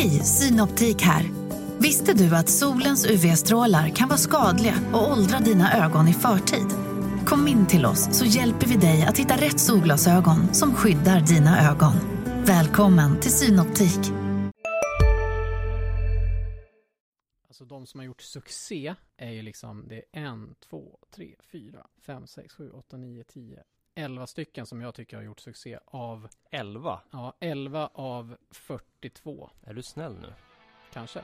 Hej, Synoptik här. Visste du att solens UV-strålar kan vara skadliga och åldra dina ögon i förtid? Kom in till oss så hjälper vi dig att hitta rätt solglasögon som skyddar dina ögon. Välkommen till Synoptik. Alltså de som har gjort succé är ju liksom, det är en, två, tre, fyra, fem, sex, sju, åtta, nio, tio, elva stycken som jag tycker har gjort succé av, 11? ja, elva av 42 Är du snäll nu? kanske.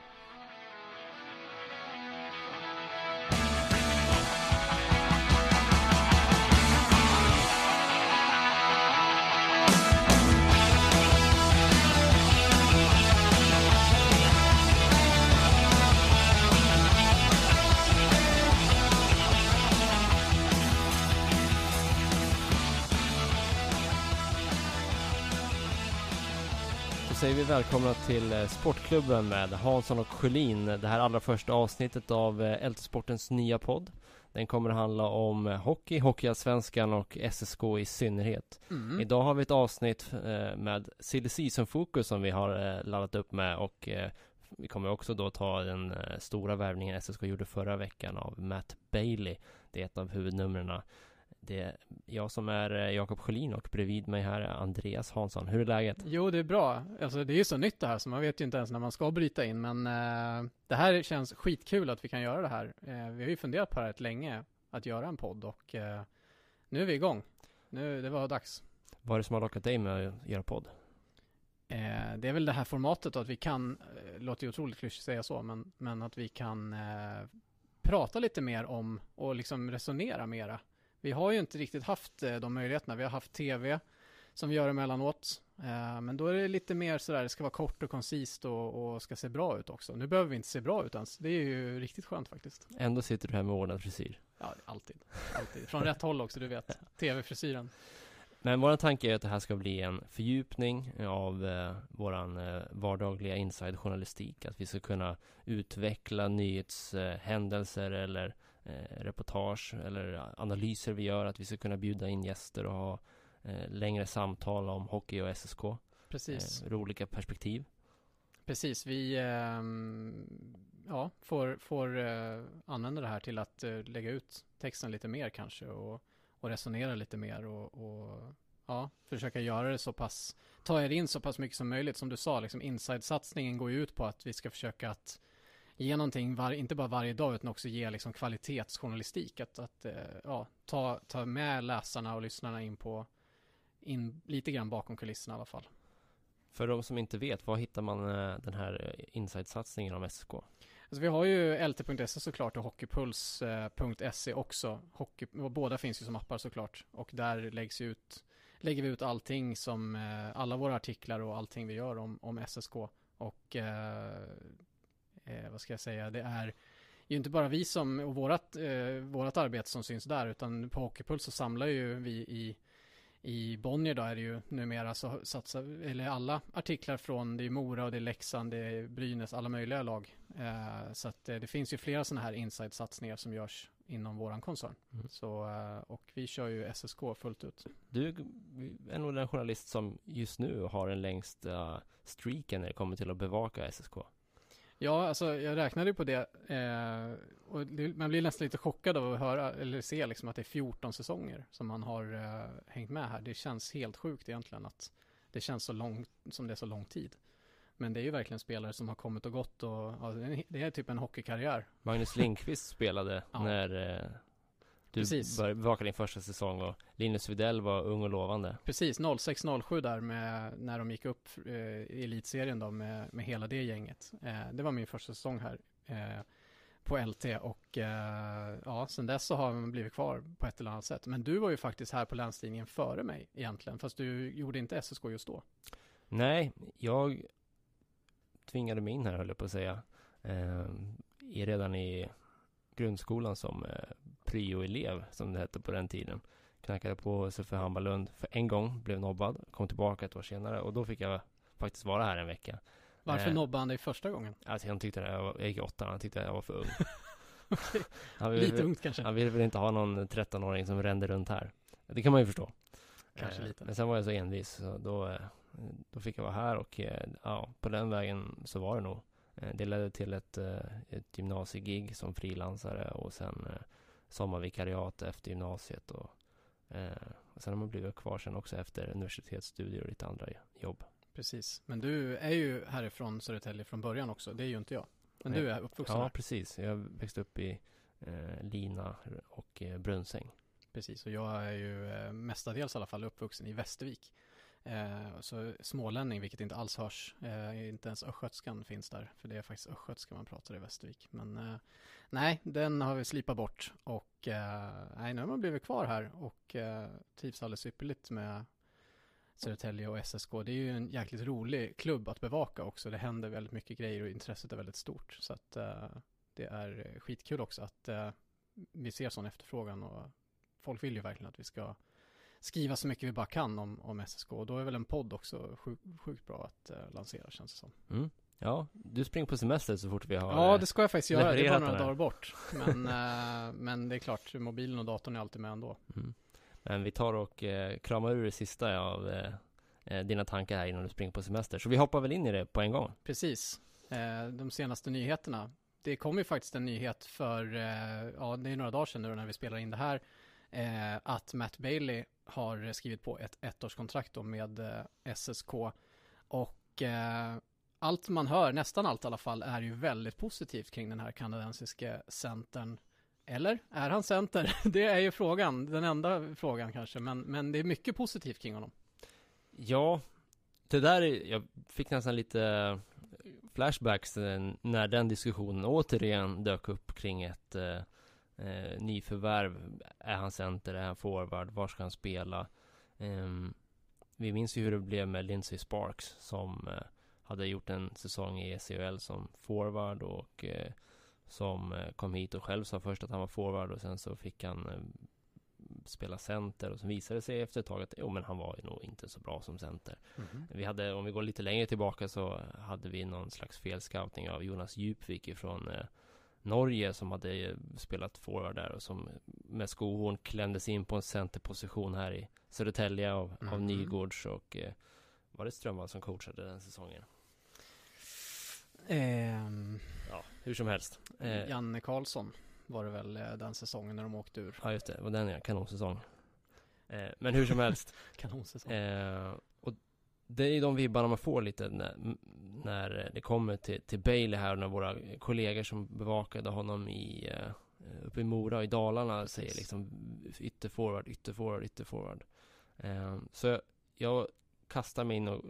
Välkomna till eh, Sportklubben med Hansson och Sjölin. Det här allra första avsnittet av eh, LT-sportens nya podd. Den kommer att handla om eh, hockey, Hockeyallsvenskan och SSK i synnerhet. Mm. Idag har vi ett avsnitt med silly season-fokus som vi har laddat upp med och vi kommer också då ta den stora värvningen SSK gjorde förra veckan av Matt Bailey. Det är ett av huvudnumren. Det är jag som är eh, Jakob Sjölin och bredvid mig här är Andreas Hansson. Hur är läget? Jo, det är bra. Alltså det är ju så nytt det här så man vet ju inte ens när man ska bryta in men eh, det här känns skitkul att vi kan göra det här. Eh, vi har ju funderat på det här rätt länge, att göra en podd och eh, nu är vi igång. Nu, det var dags. Vad är det som har lockat dig med att göra podd? Eh, det är väl det här formatet att vi kan, eh, låter ju otroligt klyschigt säga så, men, men att vi kan eh, prata lite mer om och liksom resonera mera. Vi har ju inte riktigt haft eh, de möjligheterna. Vi har haft tv som vi gör emellanåt. Eh, men då är det lite mer sådär, det ska vara kort och koncist och, och ska se bra ut också. Nu behöver vi inte se bra ut ens. Det är ju riktigt skönt faktiskt. Ändå sitter du här med ordnad frisyr. Ja, alltid. alltid. Från rätt håll också, du vet. Tv-frisyren. Men vår tanke är att det här ska bli en fördjupning av eh, våran eh, vardagliga inside-journalistik. Att vi ska kunna utveckla nyhetshändelser eh, eller reportage eller analyser vi gör. Att vi ska kunna bjuda in gäster och ha eh, längre samtal om hockey och SSK. Precis. Eh, ur olika perspektiv. Precis, vi ehm, ja, får, får eh, använda det här till att eh, lägga ut texten lite mer kanske och, och resonera lite mer och, och ja, försöka göra det så pass, ta er in så pass mycket som möjligt. Som du sa, liksom inside-satsningen går ju ut på att vi ska försöka att ge någonting, var, inte bara varje dag utan också ge liksom kvalitetsjournalistik. Att, att eh, ja, ta, ta med läsarna och lyssnarna in på, in lite grann bakom kulisserna i alla fall. För de som inte vet, var hittar man eh, den här eh, inside-satsningen om SSK? Alltså vi har ju LT.se såklart och Hockeypuls.se också. Hockey, båda finns ju som appar såklart. Och där läggs ut, lägger vi ut allting som, alla våra artiklar och allting vi gör om, om SSK. Och eh, eh, vad ska jag säga, det är ju inte bara vi som, och vårat, eh, vårat arbete som syns där, utan på Hockeypuls så samlar ju vi i i Bonnier då är det ju numera så satsar, eller alla artiklar från, det är Mora och det är Leksand, det är Brynäs, alla möjliga lag. Eh, så att eh, det finns ju flera sådana här inside-satsningar som görs inom våran koncern. Mm. Så, eh, och vi kör ju SSK fullt ut. Du är nog den journalist som just nu har den längsta streaken när det kommer till att bevaka SSK. Ja, alltså jag räknade ju på det eh, och det, man blir nästan lite chockad av att höra eller se liksom att det är 14 säsonger som man har eh, hängt med här. Det känns helt sjukt egentligen att det känns så långt som det är så lång tid. Men det är ju verkligen spelare som har kommit och gått och ja, det är typ en hockeykarriär. Magnus Lindqvist spelade Ja. när eh, du Precis. började bevaka din första säsong och Linus Widell var ung och lovande. Precis, 06-07 där med, när de gick upp eh, i elitserien då med, med hela det gänget. Eh, det var min första säsong här eh, på LT och eh, ja, sen dess så har man blivit kvar på ett eller annat sätt. Men du var ju faktiskt här på Länstidningen före mig egentligen, fast du gjorde inte SSK just då. Nej, jag tvingade mig in här höll jag på att säga. Eh, redan i grundskolan som pryo-elev som det hette på den tiden. Knackade på SFF Hammarlund för en gång, blev nobbad, kom tillbaka ett år senare och då fick jag faktiskt vara här en vecka. Varför Eh. nobbade han dig första gången? Alltså han tyckte jag, var, jag gick i åttan, han tyckte jag var för ung. Han ville, Lite ungt kanske. han ville väl inte ha någon 13-åring som rände runt här. Det kan man ju förstå. Kanske Eh, lite. Men sen var jag så envis, så då, eh, då fick jag vara här och eh, ja, på den vägen så var det nog. Det ledde till ett, ett gymnasiegig som frilansare och sen sommarvikariat efter gymnasiet och, och sen har man blivit kvar sen också efter universitetsstudier och lite andra jobb. Precis, men du är ju härifrån Södertälje från början också, det är ju inte jag. Men du är uppvuxen ja, här? Ja, precis. Jag växte upp i eh, Lina och eh, Brunsäng. Precis, och jag är ju eh, mestadels i alla fall uppvuxen i Västervik. Eh, så smålänning, vilket inte alls hörs. Eh, inte ens östgötskan finns där, för det är faktiskt östgötska man pratar i Västervik. Men eh, nej, den har vi slipat bort och eh, nej, nu har man blivit kvar här och eh, trivs alldeles ypperligt med Södertälje och SSK. Det är ju en jäkligt rolig klubb att bevaka också. Det händer väldigt mycket grejer och intresset är väldigt stort. Så att eh, det är skitkul också att eh, vi ser sån efterfrågan och folk vill ju verkligen att vi ska skriva så mycket vi bara kan om, om SSK. Och då är väl en podd också sjuk, sjukt bra att uh, lansera känns det som. Mm. Ja, du springer på semester så fort vi har Ja, det ska jag faktiskt göra. Det är bara några dagar bort. Men, men det är klart, mobilen och datorn är alltid med ändå. Mm. Men vi tar och eh, kramar ur det sista av eh, eh, dina tankar här innan du springer på semester. Så vi hoppar väl in i det på en gång. Precis. Eh, de senaste nyheterna. Det kom ju faktiskt en nyhet för, eh, ja det är några dagar sedan nu när vi spelar in det här, eh, att Matt Bailey har skrivit på ett ettårskontrakt då med eh, SSK. Och eh, allt man hör, nästan allt i alla fall, är ju väldigt positivt kring den här kanadensiske centern. Eller är han center? Det är ju frågan, den enda frågan kanske, men, men det är mycket positivt kring honom. Ja, det där är, jag fick nästan lite eh, flashbacks när den diskussionen återigen dök upp kring ett eh, nyförvärv. Är han center? Är han forward? Var ska han spela? Eh, vi minns ju hur det blev med Lindsey Sparks som eh, hade gjort en säsong i ECHL som forward och eh, som eh, kom hit och själv sa först att han var forward och sen så fick han eh, spela center och så visade det sig efter ett tag att jo men han var ju nog inte så bra som center. Mm. Vi hade, om vi går lite längre tillbaka så hade vi någon slags felscouting av Jonas Djupvik ifrån eh, Norge som hade spelat forward där och som med skohorn klämdes in på en centerposition här i Södertälje av, mm. av Nygårds och eh, var det Strömvall som coachade den säsongen? Um, ja, hur som helst. Eh, Janne Karlsson var det väl eh, den säsongen när de åkte ur. Ja, just det. var den ja. Kanonsäsong. Eh, men hur som helst. Kanonsäsong. Eh, och det är de vibbarna man får lite när, när det kommer till, till Bailey här och när våra kollegor som bevakade honom i eh, uppe i Mora i Dalarna säger liksom ytterforward, ytterforward, ytterforward. Eh, så jag, kastade mig in och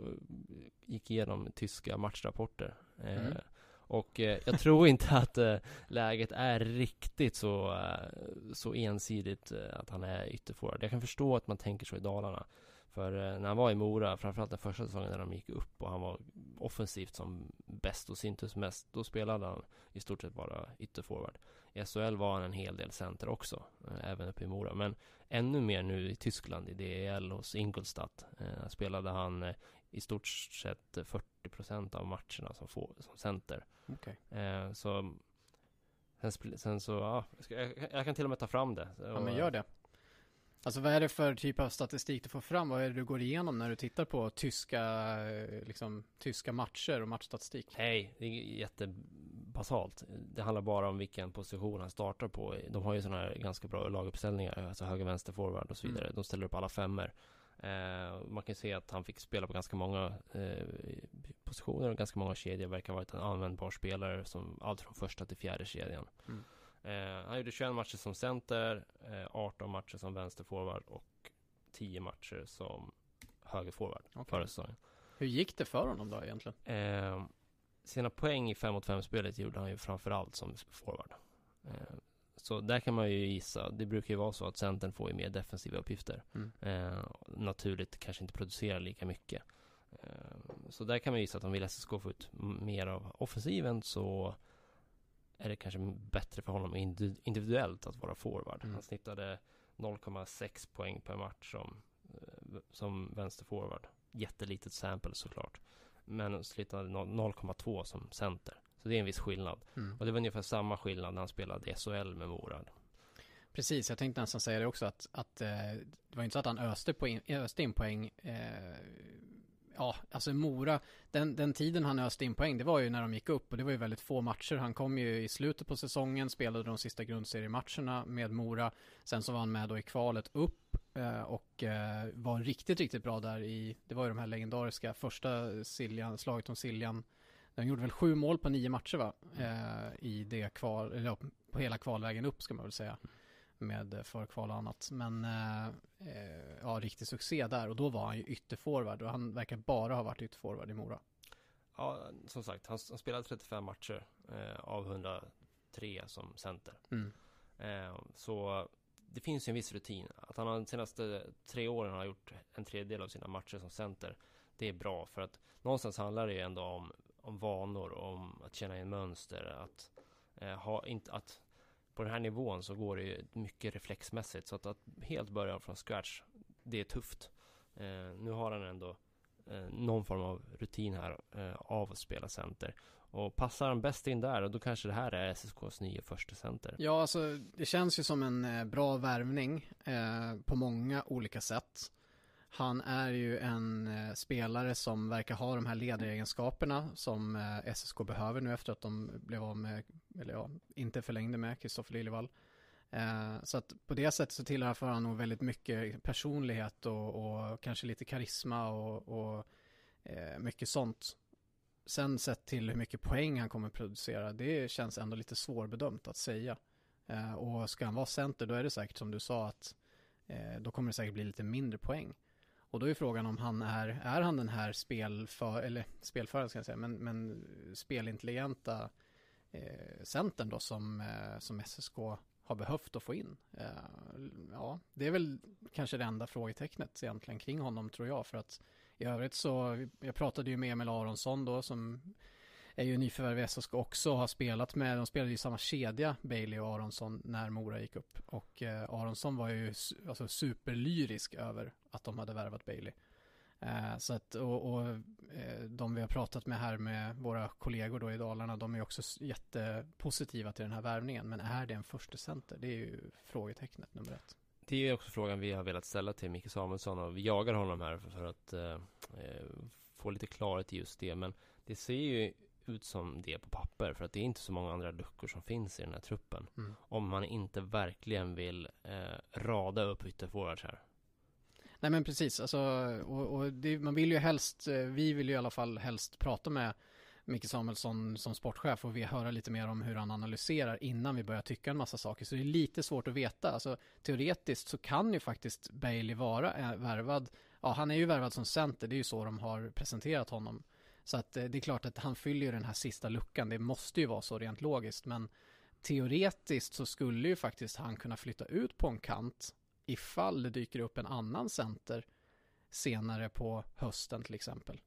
gick igenom tyska matchrapporter. Eh, mm. Och eh, jag tror inte att eh, läget är riktigt så, eh, så ensidigt eh, att han är ytterforward. Jag kan förstå att man tänker så i Dalarna. För eh, när han var i Mora, framförallt den första säsongen när de gick upp och han var offensivt som bäst och syntes mest, då spelade han i stort sett bara ytterforward. I SHL var han en hel del center också, eh, även uppe i Mora. Men ännu mer nu i Tyskland, i DEL hos Ingolstadt, spelade han i stort sett 40 procent av matcherna som, får, som center. Okay. Eh, så sen, sen, så, ja, jag, jag, kan till och med ta fram det. Ja, men gör det. Alltså vad är det för typ av statistik du får fram? Vad är det du går igenom när du tittar på tyska, liksom, tyska matcher och matchstatistik? Nej, det är jättebasalt. Det handlar bara om vilken position han startar på. De har ju sådana här ganska bra laguppställningar, alltså höger, vänster, forward och så vidare. Mm. De ställer upp alla femmer. Eh, man kan se att han fick spela på ganska många eh, positioner och ganska många kedjor. Verkar ha varit en användbar spelare som allt från första till fjärde kedjan. Mm. Eh, han gjorde 21 matcher som center, 18 matcher som vänsterforward och 10 matcher som högerforward okay. förra säsongen. Hur gick det för honom då egentligen? sina poäng i 5 mot 5 spelet gjorde han ju framförallt som forward. Så där kan man ju gissa. Det brukar ju vara så att Centern får ju mer defensiva uppgifter. Mm. Eh, naturligt kanske inte producerar lika mycket. Eh, så där kan man gissa att om vill SSK få ut mer av offensiven så är det kanske bättre för honom individuellt att vara forward. Mm. Han snittade 0,6 poäng per match som, eh, som vänsterforward. Jättelitet sample såklart. Men snittade 0,2 som center. Så det är en viss skillnad. Mm. Och det var ungefär samma skillnad när han spelade i SHL med Mora. Precis, jag tänkte nästan säga det också att, att eh, det var inte så att han öste, poäng, öste in poäng eh, ja, alltså Mora, den, den tiden han öste in poäng, det var ju när de gick upp och det var ju väldigt få matcher. Han kom ju i slutet på säsongen, spelade de sista grundseriematcherna med Mora. Sen så var han med då i kvalet upp eh, och eh, var riktigt, riktigt bra där i, det var ju de här legendariska första Siljan, slaget om Siljan. De gjorde väl sju mål på nio matcher va? Eh, I det kval, eller på hela kvalvägen upp ska man väl säga med förkval och annat. Men eh, eh, ja, riktig succé där och då var han ju ytterforward och han verkar bara ha varit ytterforward i Mora. Ja, som sagt, han, han spelade 35 matcher eh, av 103 som center. Mm. Eh, så det finns ju en viss rutin. Att han de senaste tre åren har gjort en tredjedel av sina matcher som center. Det är bra för att någonstans handlar det ju ändå om, om vanor, om att känna igen mönster, att eh, ha, inte, att på den här nivån så går det ju mycket reflexmässigt. Så att, att helt börja från scratch, det är tufft. Eh, nu har han ändå eh, någon form av rutin här eh, av att spela center. Och passar han bäst in där, då kanske det här är SSKs nya första center. Ja, alltså det känns ju som en eh, bra värvning eh, på många olika sätt. Han är ju en eh, spelare som verkar ha de här ledaregenskaperna som eh, SSK behöver nu efter att de blev av med, eller ja, inte förlängde med Kristoffer Liljevall. Eh, så att på det sättet så tillhör han nog väldigt mycket personlighet och, och kanske lite karisma och, och eh, mycket sånt. Sen sett till hur mycket poäng han kommer producera, det känns ändå lite svårbedömt att säga. Eh, och ska han vara center, då är det säkert som du sa att eh, då kommer det säkert bli lite mindre poäng. Och då är frågan om han är, är han den här spelför, eller spelföraren ska jag säga, men, men spelintelligenta eh, centern då som, eh, som SSK har behövt att få in. Eh, ja, det är väl kanske det enda frågetecknet egentligen kring honom tror jag, för att i övrigt så, jag pratade ju med Emil Aronsson då som är ju nyförvärv i SSK också och har spelat med, de spelade i samma kedja, Bailey och Aronsson, när Mora gick upp. Och eh, Aronsson var ju alltså, superlyrisk över att de hade värvat Bailey. Eh, så att, och, och eh, de vi har pratat med här med våra kollegor då i Dalarna, de är också jättepositiva till den här värvningen. Men är det en första center? Det är ju frågetecknet nummer ett. Det är också frågan vi har velat ställa till Micke Samuelsson och vi jagar honom här för, för att eh, eh, få lite klarhet i just det. Men det ser ju ut som det på papper för att det är inte så många andra luckor som finns i den här truppen. Mm. Om man inte verkligen vill eh, rada upp ytterforwards här. Nej men precis, alltså, och, och det, man vill ju helst, eh, vi vill ju i alla fall helst prata med Micke Samuelsson som sportchef och vi höra lite mer om hur han analyserar innan vi börjar tycka en massa saker. Så det är lite svårt att veta. Alltså, teoretiskt så kan ju faktiskt Bailey vara eh, värvad. Ja, han är ju värvad som center, det är ju så de har presenterat honom. Så att eh, det är klart att han fyller den här sista luckan. Det måste ju vara så rent logiskt. Men teoretiskt så skulle ju faktiskt han kunna flytta ut på en kant ifall det dyker upp en annan center senare på hösten till exempel.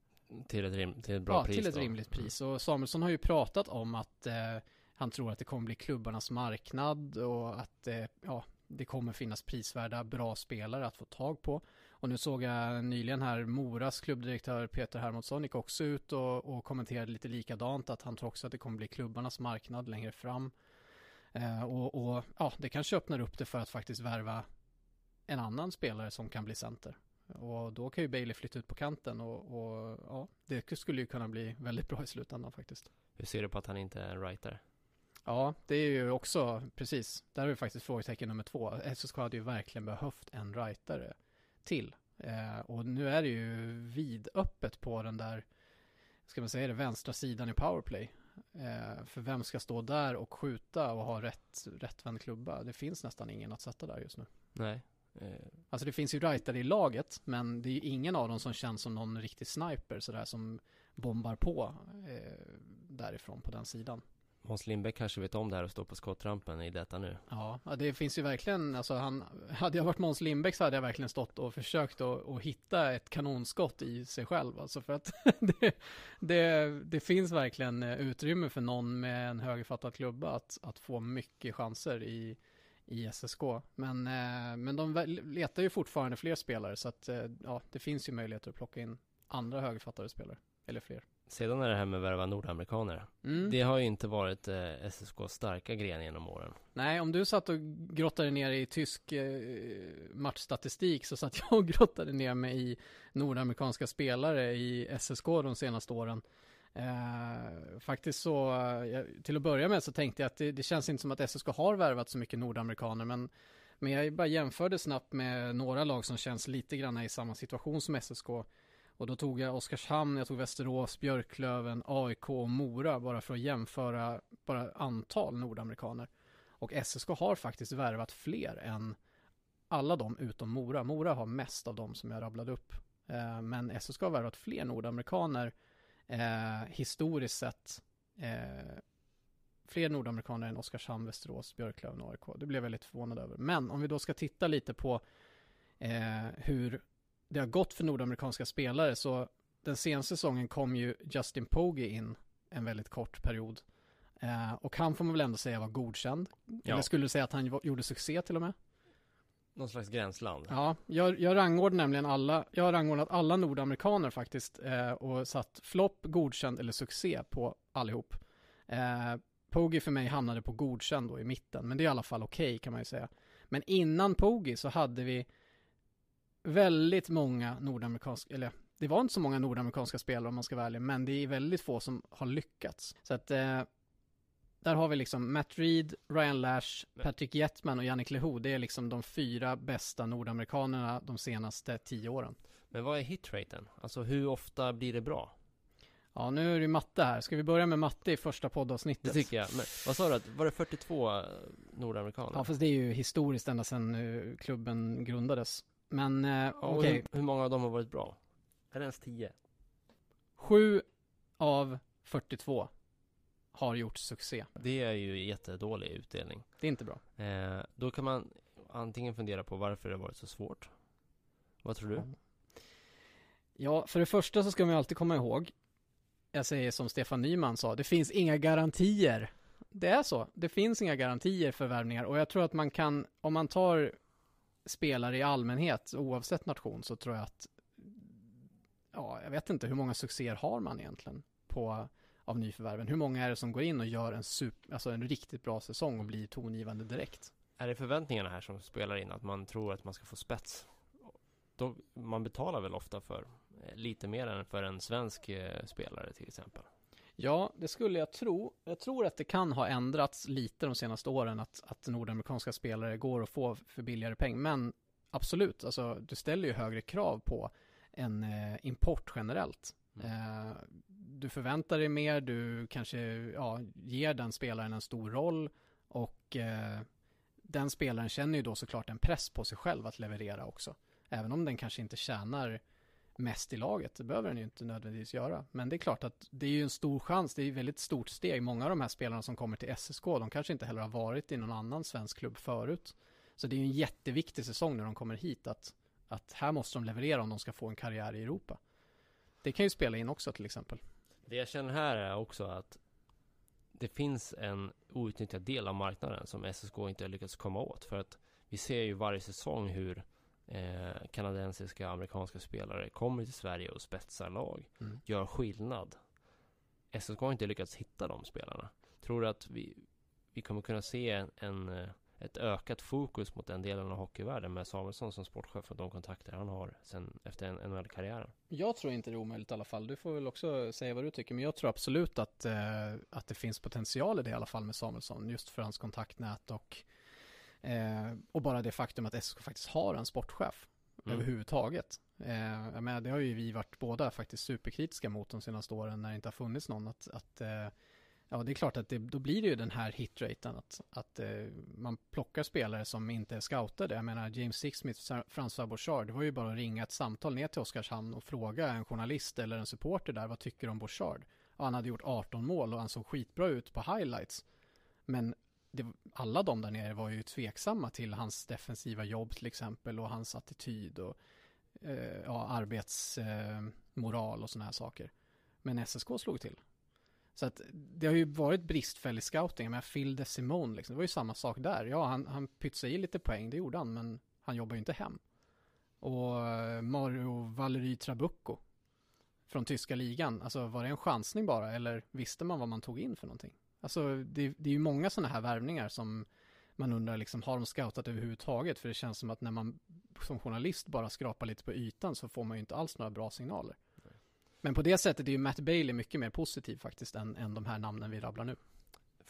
Till ett, rim, till ett bra ja, pris till ett då. rimligt pris. Och Samuelsson har ju pratat om att eh, han tror att det kommer bli klubbarnas marknad och att eh, ja, det kommer finnas prisvärda bra spelare att få tag på. Och nu såg jag nyligen här Moras klubbdirektör Peter Hermansson gick också ut och, och kommenterade lite likadant att han tror också att det kommer bli klubbarnas marknad längre fram. Eh, och, och, ja, det kanske öppnar upp det för att faktiskt värva en annan spelare som kan bli center. Och då kan ju Bailey flytta ut på kanten och, och ja, det skulle ju kunna bli väldigt bra i slutändan faktiskt. Hur ser du på att han inte är en writer? Ja, det är ju också, precis, där har vi faktiskt frågetecken nummer två. SSK hade ju verkligen behövt en writare till. Eh, och nu är det ju vidöppet på den där, ska man säga det, vänstra sidan i powerplay. Eh, för vem ska stå där och skjuta och ha rätt, rättvänd klubba? Det finns nästan ingen att sätta där just nu. Nej. Eh. Alltså det finns ju writare i laget, men det är ju ingen av dem som känns som någon riktig sniper sådär som bombar på eh, därifrån på den sidan. Måns Lindbäck kanske vet om det här och står på skottrampen i detta nu. Ja, det finns ju verkligen, alltså han, hade jag varit Måns Lindbäck så hade jag verkligen stått och försökt att, att hitta ett kanonskott i sig själv. Alltså för att det, det, det, finns verkligen utrymme för någon med en högerfattad klubba att, att få mycket chanser i, i SSK. Men, eh, men de letar ju fortfarande fler spelare så att eh, ja, det finns ju möjligheter att plocka in andra högerfattade spelare. Eller fler. Sedan är det här med att värva nordamerikaner. Mm. Det har ju inte varit eh, SSKs starka gren genom åren. Nej, om du satt och grottade ner i tysk eh, matchstatistik så satt jag och grottade ner mig i nordamerikanska spelare i SSK de senaste åren. Eh, faktiskt så, eh, till att börja med så tänkte jag att det, det, känns inte som att SSK har värvat så mycket nordamerikaner, men, men jag bara jämförde snabbt med några lag som känns lite grann i samma situation som SSK. Och då tog jag Oskarshamn, jag tog Västerås, Björklöven, AIK och Mora bara för att jämföra bara antal nordamerikaner. Och SSK har faktiskt värvat fler än alla de utom Mora. Mora har mest av de som jag rabblade upp. Eh, men SSK har värvat fler nordamerikaner eh, historiskt sett. Eh, fler nordamerikaner än Oskarshamn, Västerås, Björklöven och AIK. Det blev jag väldigt förvånad över. Men om vi då ska titta lite på eh, hur det har gått för nordamerikanska spelare så den senaste säsongen kom ju Justin Pogge in en väldigt kort period. Eh, och han får man väl ändå säga var godkänd. Ja. Eller skulle du säga att han gjorde succé till och med? Någon slags gränsland. Ja, jag, jag rangordnar nämligen alla, jag har rangordnat alla nordamerikaner faktiskt eh, och satt flopp, godkänd eller succé på allihop. Eh, Pogi för mig hamnade på godkänd då i mitten, men det är i alla fall okej okay, kan man ju säga. Men innan Pogi så hade vi väldigt många nordamerikanska, eller det var inte så många nordamerikanska spelare om man ska vara ärlig, men det är väldigt få som har lyckats. Så att eh, där har vi liksom Matt Reed, Ryan Lash, Patrick Jetman och Yannick Lehoux. Det är liksom de fyra bästa nordamerikanerna de senaste tio åren. Men vad är hitraten? Alltså hur ofta blir det bra? Ja, nu är det matte här. Ska vi börja med matte i första poddavsnittet? Det tycker jag. Men vad sa du? Var det 42 nordamerikaner? Ja, fast det är ju historiskt ända sedan uh, klubben grundades. Men ja, okej. Okay. Hur, hur många av dem har varit bra? Är det ens 10? Sju av 42 har gjort succé. Det är ju jättedålig utdelning. Det är inte bra. Eh, då kan man antingen fundera på varför det har varit så svårt. Vad tror du? Ja, för det första så ska man ju alltid komma ihåg, jag säger som Stefan Nyman sa, det finns inga garantier. Det är så. Det finns inga garantier för värvningar och jag tror att man kan, om man tar spelare i allmänhet, oavsett nation, så tror jag att, ja, jag vet inte, hur många succéer har man egentligen på av nyförvärven. Hur många är det som går in och gör en, super, alltså en riktigt bra säsong och blir tongivande direkt? Är det förväntningarna här som spelar in? Att man tror att man ska få spets? Då, man betalar väl ofta för eh, lite mer än för en svensk eh, spelare till exempel? Ja, det skulle jag tro. Jag tror att det kan ha ändrats lite de senaste åren att, att nordamerikanska spelare går att få för billigare peng. Men absolut, alltså du ställer ju högre krav på en eh, import generellt. Mm. Eh, du förväntar dig mer, du kanske ja, ger den spelaren en stor roll och eh, den spelaren känner ju då såklart en press på sig själv att leverera också. Även om den kanske inte tjänar mest i laget, det behöver den ju inte nödvändigtvis göra. Men det är klart att det är ju en stor chans, det är ju ett väldigt stort steg. Många av de här spelarna som kommer till SSK, de kanske inte heller har varit i någon annan svensk klubb förut. Så det är ju en jätteviktig säsong när de kommer hit, att, att här måste de leverera om de ska få en karriär i Europa. Det kan ju spela in också till exempel. Det jag känner här är också att det finns en outnyttjad del av marknaden som SSK inte har lyckats komma åt. För att vi ser ju varje säsong hur eh, kanadensiska och amerikanska spelare kommer till Sverige och spetsar lag. Mm. Gör skillnad. SSK har inte lyckats hitta de spelarna. Tror du att vi, vi kommer kunna se en, en eh, ett ökat fokus mot den delen av hockeyvärlden med Samuelsson som sportchef och de kontakter han har sen efter NHL-karriären. Jag tror inte det är omöjligt i alla fall. Du får väl också säga vad du tycker, men jag tror absolut att, eh, att det finns potential i det i alla fall med Samuelsson, just för hans kontaktnät och, eh, och bara det faktum att SK faktiskt har en sportchef mm. överhuvudtaget. Eh, jag menar, det har ju vi varit båda faktiskt superkritiska mot de senaste åren när det inte har funnits någon att, att eh, Ja, det är klart att det, då blir det ju den här hitraten att, att eh, man plockar spelare som inte är scoutade. Jag menar James Sixsmith, François Bouchard, det var ju bara att ringa ett samtal ner till Oskarshamn och fråga en journalist eller en supporter där, vad tycker du om Bouchard? Och han hade gjort 18 mål och han såg skitbra ut på highlights. Men det, alla de där nere var ju tveksamma till hans defensiva jobb till exempel och hans attityd och eh, ja, arbetsmoral eh, och sådana här saker. Men SSK slog till. Så att det har ju varit bristfällig scouting. Men Phil DeSimone liksom, det var ju samma sak där. Ja, han, han pytsade i lite poäng, det gjorde han, men han jobbar ju inte hem. Och eh, Mario Valery Trabucco från tyska ligan? Alltså var det en chansning bara eller visste man vad man tog in för någonting? Alltså det, det är ju många sådana här värvningar som man undrar liksom, har de scoutat överhuvudtaget? För det känns som att när man som journalist bara skrapar lite på ytan så får man ju inte alls några bra signaler. Men på det sättet är ju Matt Bailey mycket mer positiv faktiskt än, än de här namnen vi rabblar nu.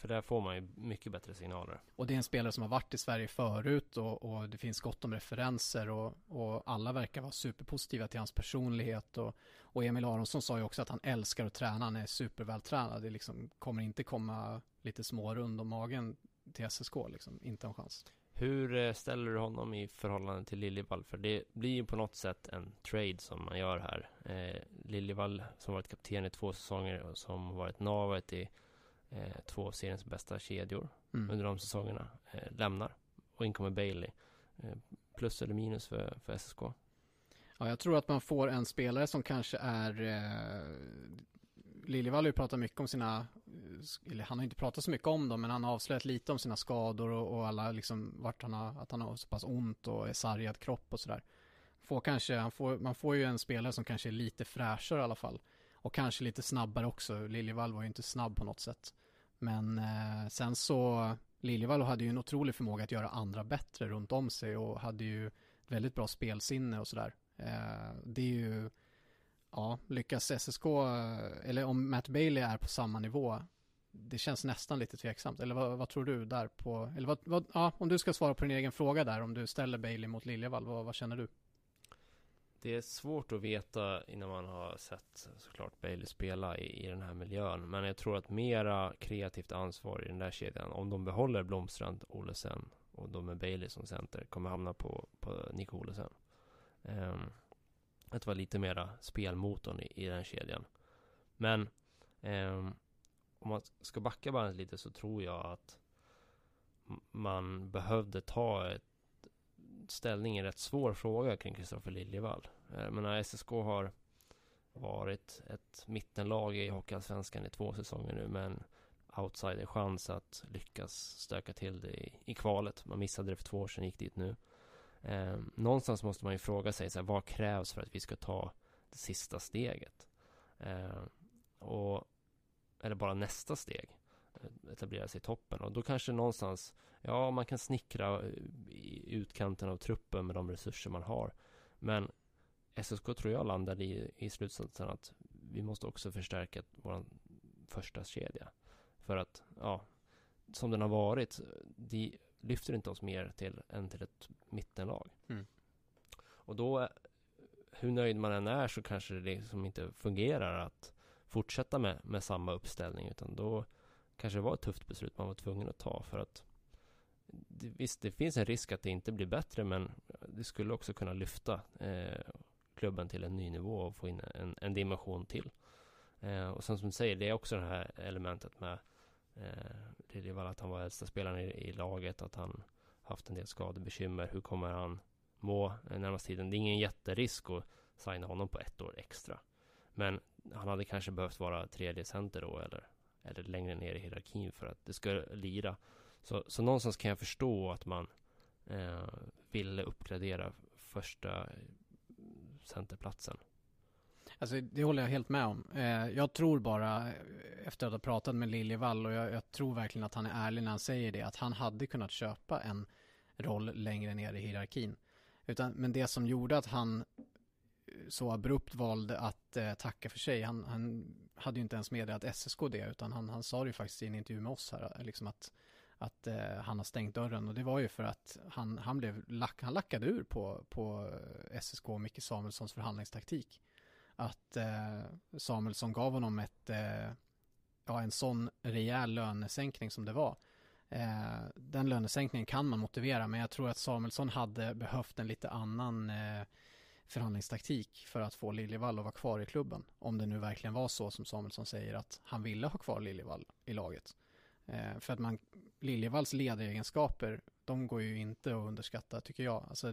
För där får man ju mycket bättre signaler. Och det är en spelare som har varit i Sverige förut och, och det finns gott om referenser och, och, alla verkar vara superpositiva till hans personlighet och, och Emil Aronsson sa ju också att han älskar att träna, han är supervältränad. Det liksom kommer inte komma lite smårund om magen till SSK liksom, inte en chans. Hur eh, ställer du honom i förhållande till Liljevall? För det blir ju på något sätt en trade som man gör här. Eh, Liljevall som varit kapten i två säsonger och som varit navet i eh, två av seriens bästa kedjor mm. under de säsongerna eh, lämnar. Och in kommer Bailey. Eh, plus eller minus för, för SSK? Ja, jag tror att man får en spelare som kanske är eh, Liljevall har ju pratat mycket om sina, Eh, eller han har inte pratat så mycket om dem, men han har avslöjat lite om sina skador och, och alla liksom vart han har, att han har så pass ont och är sargad kropp och sådär. Får kanske, han får, man får ju en spelare som kanske är lite fräschare i alla fall. Och kanske lite snabbare också. Liljevall var ju inte snabb på något sätt. Men eh, sen så, Liljevall hade ju en otrolig förmåga att göra andra bättre runt om sig och hade ju väldigt bra spelsinne och sådär. Eh, det är ju ja, lyckas SSK, eller om Matt Bailey är på samma nivå, det känns nästan lite tveksamt. Eller vad, vad tror du där på, eller vad, vad, ja, om du ska svara på din egen fråga där, om du ställer Bailey mot Liljevall, vad, vad känner du? Det är svårt att veta innan man har sett såklart Bailey spela i, i den här miljön. Men jag tror att mera kreativt ansvar i den där kedjan, om de behåller Blomstrand, Olesen och de med Bailey som center, kommer hamna på, på Nico Olesen. Um, att vara lite mera spelmotorn i, i den kedjan. Men eh, om man ska backa bandet lite så tror jag att man behövde ta ett ställning i en rätt svår fråga kring Kristoffer Liljevall. Eh, jag menar, SSK har varit ett mittenlag i Hockeyallsvenskan i två säsonger nu med en outsider-chans att lyckas stöka till det i, i kvalet. Man missade det för två år sedan, gick dit nu. Eh, någonstans måste man ju fråga sig, så här, vad krävs för att vi ska ta det sista steget? Eh, och, eller bara nästa steg, eh, etablera sig i toppen. Och då kanske någonstans, ja, man kan snickra eh, i utkanten av truppen med de resurser man har. Men SSK tror jag landade i, i slutsatsen att vi måste också förstärka vår första kedja. För att, ja, som den har varit, de, lyfter inte oss mer till än till ett mittenlag. Mm. Och då, hur nöjd man än är så kanske det liksom inte fungerar att fortsätta med, med samma uppställning utan då kanske det var ett tufft beslut man var tvungen att ta för att det, visst, det finns en risk att det inte blir bättre men det skulle också kunna lyfta eh, klubben till en ny nivå och få in en, en dimension till. Eh, och sen som du säger, det är också det här elementet med Eh, det är väl att han var äldsta spelaren i, i, laget, att han haft en del skadebekymmer. Hur kommer han må närmaste tiden? Det är ingen jätterisk att signa honom på ett år extra. Men han hade kanske behövt vara tredje center då eller, eller längre ner i hierarkin för att det ska lira. Så, så någonstans kan jag förstå att man eh, ville uppgradera första eh, centerplatsen. Alltså det håller jag helt med om. Eh, jag tror bara, efter att ha pratat med Liljevall och jag, jag, tror verkligen att han är ärlig när han säger det, att han hade kunnat köpa en roll längre ner i hierarkin. Utan, men det som gjorde att han så abrupt valde att eh, tacka för sig, han, han hade ju inte ens meddelat SSK det, utan han, han sa det ju faktiskt i en intervju med oss här, liksom att att eh, han har stängt dörren och det var ju för att han, han blev lack, han lackade ur på, på SSK och Micke Samuelssons förhandlingstaktik att eh, Samuelsson gav honom ett, eh, ja, en sån rejäl lönesänkning som det var. Eh, den lönesänkningen kan man motivera, men jag tror att Samuelsson hade behövt en lite annan eh, förhandlingstaktik för att få Liljevall att vara kvar i klubben. Om det nu verkligen var så som Samuelsson säger att han ville ha kvar Liljevall i laget. Eh, för att man, Liljevalls ledaregenskaper, de går ju inte att underskatta tycker jag. Alltså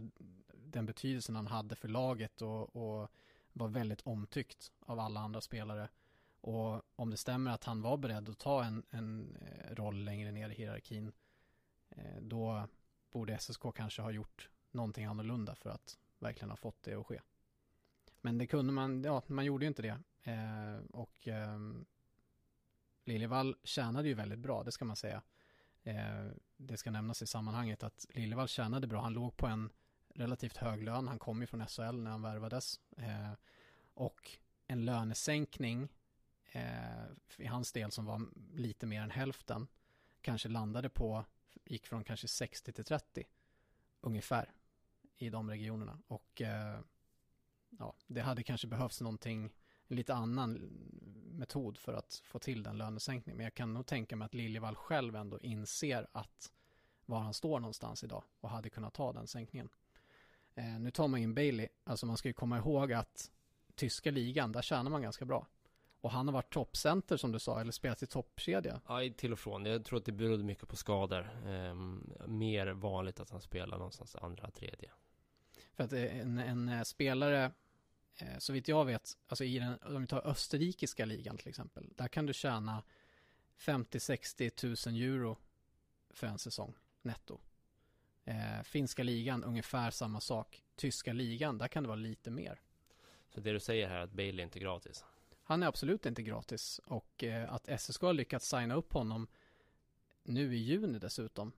den betydelsen han hade för laget och, och var väldigt omtyckt av alla andra spelare. Och om det stämmer att han var beredd att ta en, en eh, roll längre ner i hierarkin, eh, då borde SSK kanske ha gjort någonting annorlunda för att verkligen ha fått det att ske. Men det kunde man, ja, man gjorde ju inte det. Eh, och eh, Liljevall tjänade ju väldigt bra, det ska man säga. Eh, det ska nämnas i sammanhanget att Liljevall tjänade bra. Han låg på en relativt hög lön. Han kom ju från SHL när han värvades. Eh, och en lönesänkning eh, i hans del som var lite mer än hälften kanske landade på, gick från kanske 60 till 30 ungefär i de regionerna. Och eh, ja, det hade kanske behövts någonting, en lite annan metod för att få till den lönesänkningen. Men jag kan nog tänka mig att Liljevall själv ändå inser att var han står någonstans idag och hade kunnat ta den sänkningen. Eh, nu tar man in Bailey, alltså man ska ju komma ihåg att tyska ligan, där tjänar man ganska bra. Och han har varit toppcenter som du sa, eller spelat i toppkedja. Ja, till och från. Jag tror att det berodde mycket på skador. Eh, mer vanligt att han spelar någonstans andra, tredje. För att en, en eh, spelare, eh, så vitt jag vet, alltså i den, om vi tar österrikiska ligan till exempel, där kan du tjäna 50-60 000 euro för en säsong netto. Eh, finska ligan ungefär samma sak. Tyska ligan, där kan det vara lite mer. Så det du säger här är att Bale är inte gratis? Han är absolut inte gratis och eh, att SSK har lyckats signa upp honom nu i juni dessutom.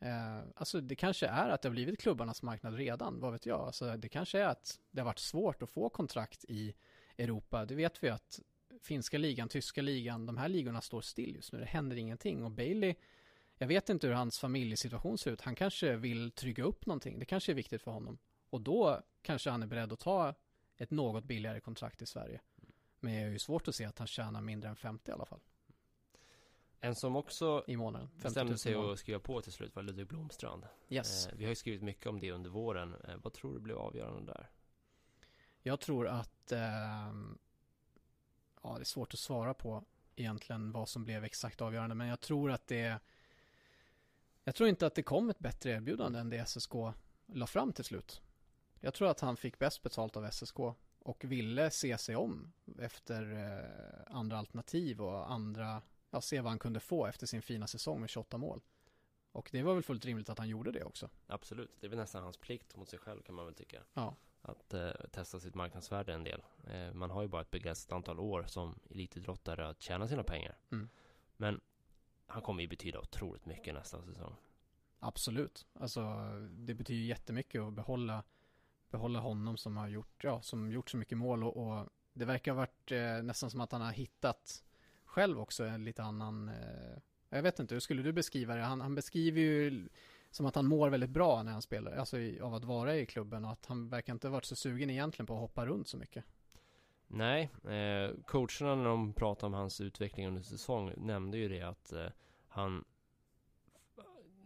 Eh, alltså det kanske är att det har blivit klubbarnas marknad redan, vad vet jag. Alltså det kanske är att det har varit svårt att få kontrakt i Europa. Det vet vi att finska ligan, tyska ligan, de här ligorna står still just nu. Det händer ingenting och Bailey jag vet inte hur hans familjesituation ser ut. Han kanske vill trygga upp någonting. Det kanske är viktigt för honom. Och då kanske han är beredd att ta ett något billigare kontrakt i Sverige. Men jag är ju svårt att se att han tjänar mindre än 50 i alla fall. En som också i månaden, bestämde sig att skriva på till slut var Ludvig Blomstrand. Yes. Eh, vi har ju skrivit mycket om det under våren. Eh, vad tror du blev avgörande där? Jag tror att eh, ja, det är svårt att svara på egentligen vad som blev exakt avgörande. Men jag tror att det jag tror inte att det kom ett bättre erbjudande än det SSK la fram till slut. Jag tror att han fick bäst betalt av SSK och ville se sig om efter eh, andra alternativ och andra, ja, se vad han kunde få efter sin fina säsong med 28 mål. Och det var väl fullt rimligt att han gjorde det också. Absolut, det är väl nästan hans plikt mot sig själv kan man väl tycka. Ja. Att eh, testa sitt marknadsvärde en del. Eh, man har ju bara ett begränsat antal år som elitidrottare att tjäna sina pengar. Mm. Men han kommer ju betyda otroligt mycket nästa säsong. Absolut. Alltså, det betyder jättemycket att behålla, behålla honom som har gjort, ja, som gjort så mycket mål och, och det verkar ha varit eh, nästan som att han har hittat själv också en lite annan, eh, jag vet inte, hur skulle du beskriva det? Han, han, beskriver ju som att han mår väldigt bra när han spelar, alltså i, av att vara i klubben och att han verkar inte ha varit så sugen egentligen på att hoppa runt så mycket. Nej, eh, coacherna när de pratade om hans utveckling under säsong nämnde ju det att eh, han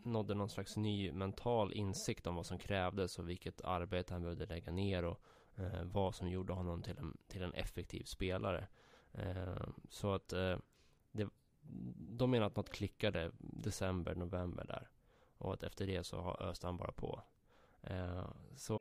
nådde någon slags ny mental insikt om vad som krävdes och vilket arbete han behövde lägga ner och eh, vad som gjorde honom till en, till en effektiv spelare. Eh, så att eh, det, de menar att något klickade december, november där och att efter det så öste han bara på. Eh, så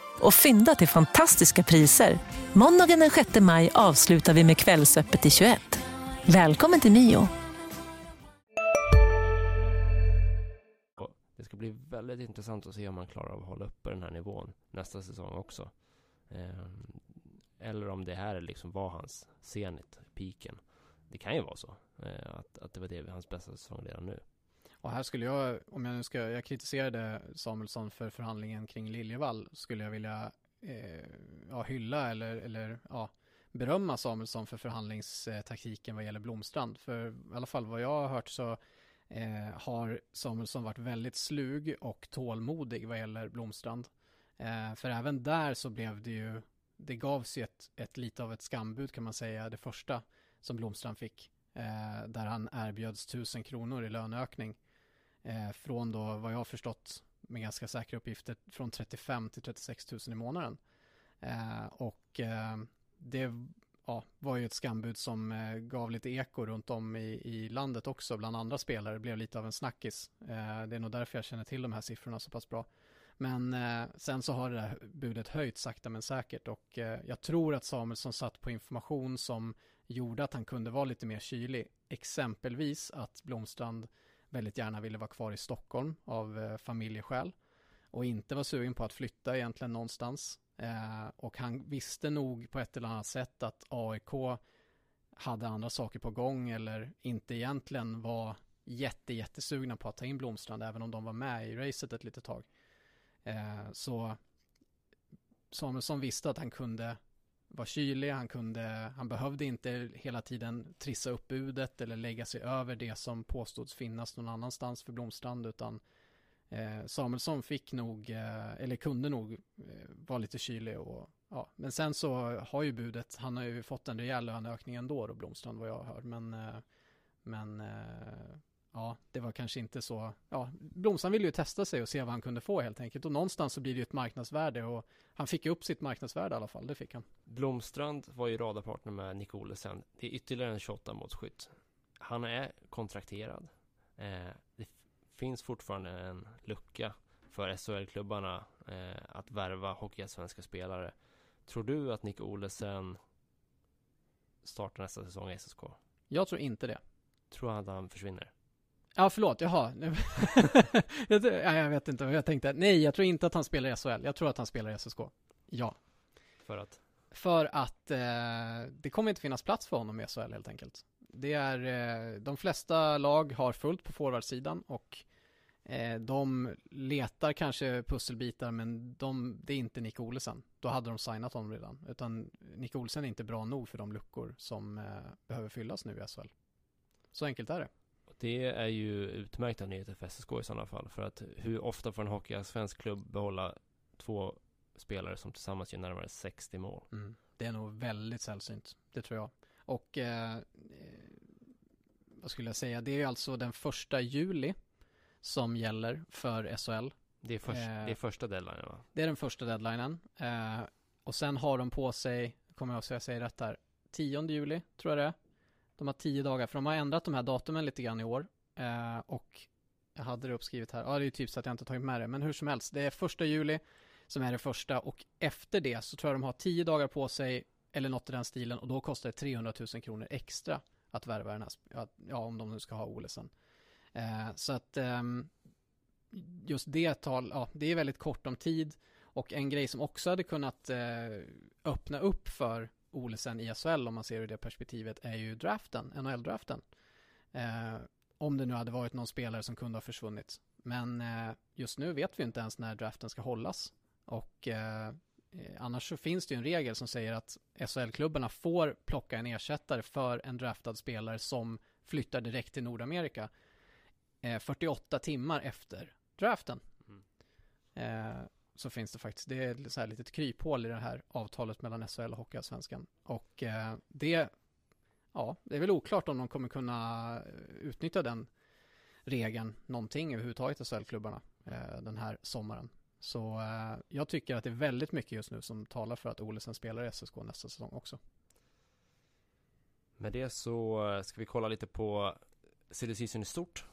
och fynda till fantastiska priser. Måndagen den 6 maj avslutar vi med Kvällsöppet i 21. Välkommen till Mio. Det ska bli väldigt intressant att se om man klarar av att hålla uppe den här nivån nästa säsong också. Ehm, eller om det här liksom var hans senit, piken. Det kan ju vara så. Eh, att, att det var det hans bästa säsong redan nu. Och här skulle jag, om jag nu ska, jag kritiserade Samuelsson för förhandlingen kring Liljevall, skulle jag vilja eh, ja, hylla eller, eller ja, berömma Samuelsson för förhandlingstaktiken vad gäller Blomstrand. För i alla fall vad jag har hört så eh, har Samuelsson varit väldigt slug och tålmodig vad gäller Blomstrand. Eh, för även där så blev det ju, det gavs ju ett, ett lite av ett skambud kan man säga, det första som Blomstrand fick. Eh, där han erbjöds tusen kronor i löneökning. Eh, från då, vad jag har förstått med ganska säkra uppgifter, från 35 till 36 000 i månaden. Eh, och eh, det ja, var ju ett skambud som eh, gav lite eko runt om i, i landet också bland andra spelare. Det blev lite av en snackis. Eh, det är nog därför jag känner till de här siffrorna så pass bra. Men eh, sen så har det där budet höjt sakta men säkert och eh, jag tror att Samuelsson satt på information som gjorde att han kunde vara lite mer kylig. Exempelvis att Blomstrand väldigt gärna ville vara kvar i Stockholm av eh, familjeskäl och inte var sugen på att flytta egentligen någonstans. Eh, och han visste nog på ett eller annat sätt att AIK hade andra saker på gång eller inte egentligen var jätte, jättesugna på att ta in Blomstrand även om de var med i racet ett litet tag. Eh, så Samuelsson visste att han kunde var kylig, han, kunde, han behövde inte hela tiden trissa upp budet eller lägga sig över det som påstods finnas någon annanstans för Blomstrand utan eh, Samuelsson fick nog, eh, eller kunde nog eh, vara lite kylig och ja, men sen så har ju budet, han har ju fått en rejäl löneökning ändå då Blomstrand vad jag hör. Men eh, men eh, ja, det var kanske inte så, ja, Blomstrand ville ju testa sig och se vad han kunde få helt enkelt och någonstans så blir det ju ett marknadsvärde och han fick upp sitt marknadsvärde i alla fall, det fick han. Blomstrand var ju radarpartner med Nick Olesen. Det är ytterligare en 28 målskytt. Han är kontrakterad. Eh, det finns fortfarande en lucka för SHL-klubbarna eh, att värva hockeyallsvenska spelare. Tror du att Nick Olesen startar nästa säsong i SSK? Jag tror inte det. Tror att han försvinner? Ja, förlåt, jaha. jag, ja, jag vet inte vad jag tänkte. Nej, jag tror inte att han spelar i SHL. Jag tror att han spelar i SSK. Ja. För att? För att eh, det kommer inte finnas plats för honom i SHL helt enkelt. Det är, eh, de flesta lag har fullt på forwardsidan och eh, de letar kanske pusselbitar men de, det är inte Nick Olsen. Då hade de signat honom redan. Utan Nick Olsen är inte bra nog för de luckor som eh, behöver fyllas nu i SHL. Så enkelt är det. Det är ju utmärkta nyheter för SSK i sådana fall. För att hur ofta får en hockeyallsvensk klubb behålla två spelare som tillsammans gör närmare 60 mål? Mm. Det är nog väldigt sällsynt, det tror jag. Och eh, vad skulle jag säga, det är alltså den första juli som gäller för SHL. Det är, först, eh, det är första deadlinen va? Det är den första deadlinen. Eh, och sen har de på sig, kommer jag att säga rätt här, 10 juli tror jag det är. De har tio dagar, för de har ändrat de här datumen lite grann i år. Eh, och jag hade det uppskrivet här, ja det är ju typ så att jag inte tagit med det, men hur som helst, det är första juli som är det första och efter det så tror jag de har tio dagar på sig eller något i den stilen och då kostar det 300 000 kronor extra att värva den här, ja om de nu ska ha Olesen. Eh, så att eh, just det tal, ja det är väldigt kort om tid och en grej som också hade kunnat eh, öppna upp för Olesen i SHL om man ser ur det perspektivet är ju draften, NHL-draften. Eh, om det nu hade varit någon spelare som kunde ha försvunnit. Men eh, just nu vet vi inte ens när draften ska hållas. Och eh, annars så finns det ju en regel som säger att SHL-klubbarna får plocka en ersättare för en draftad spelare som flyttar direkt till Nordamerika 48 timmar efter draften. Mm. Så finns det faktiskt, det är så här litet kryphål i det här avtalet mellan SHL och Hockeyallsvenskan. Och eh, det, ja, det är väl oklart om de kommer kunna eh, utnyttja den regeln någonting överhuvudtaget i SHL-klubbarna eh, den här sommaren. Så eh, jag tycker att det är väldigt mycket just nu som talar för att Olesen spelar i SSK nästa säsong också. Med det så eh, ska vi kolla lite på silly i stort.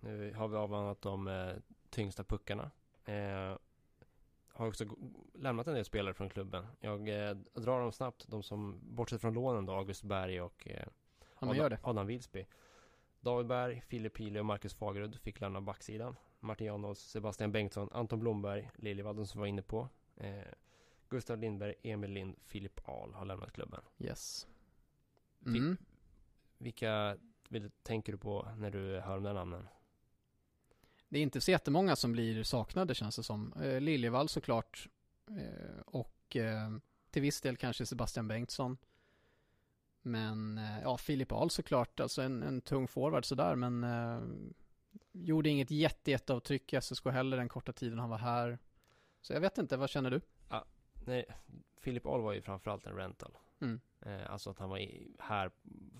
Nu har vi avhandlat de eh, tyngsta puckarna. Eh, har också lämnat en del spelare från klubben. Jag eh, drar dem snabbt, de som bortsett från lånen då, August Berg och eh, ja, Adam, Adam Wilsby. David Berg, Filip Pili och Marcus Fagerud fick lämna backsidan. Martin Janås, Sebastian Bengtsson, Anton Blomberg, Liljevalden som var inne på. Eh, Gustav Lindberg, Emil Lind, Filip Ahl har lämnat klubben. Yes. Mm. vilka vill, tänker du på när du hör de där namnen? Det är inte så jättemånga som blir saknade känns det som. Eh, Liljevall såklart eh, och eh, till viss del kanske Sebastian Bengtsson. Men eh, ja, Filip Ahl såklart, alltså en, en tung forward sådär men eh, gjorde inget jätte, jätteavtryck i SSK heller den korta tiden han var här. Så jag vet inte, vad känner du? Ja, nej, Filip Ahl var ju framförallt en rental. Mm. Eh, alltså att han var i, här,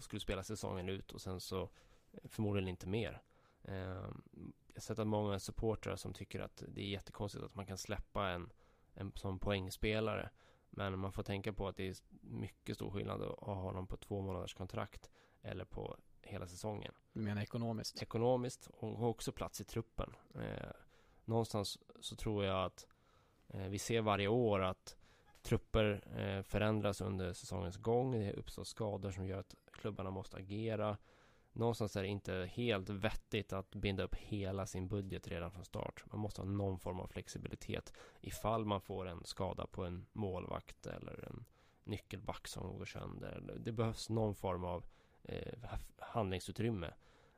skulle spela säsongen ut och sen så förmodligen inte mer. Eh, jag har sett att många supportrar som tycker att det är jättekonstigt att man kan släppa en, en som poängspelare. Men man får tänka på att det är mycket stor skillnad att ha honom på två månaders kontrakt eller på hela säsongen. Du menar ekonomiskt? Ekonomiskt och också plats i truppen. Eh, någonstans så tror jag att eh, vi ser varje år att trupper eh, förändras under säsongens gång. Det uppstår skador som gör att klubbarna måste agera. Någonstans är det inte helt vettigt att binda upp hela sin budget redan från start. Man måste ha någon form av flexibilitet ifall man får en skada på en målvakt eller en nyckelback som går sönder. Det behövs någon form av eh, handlingsutrymme.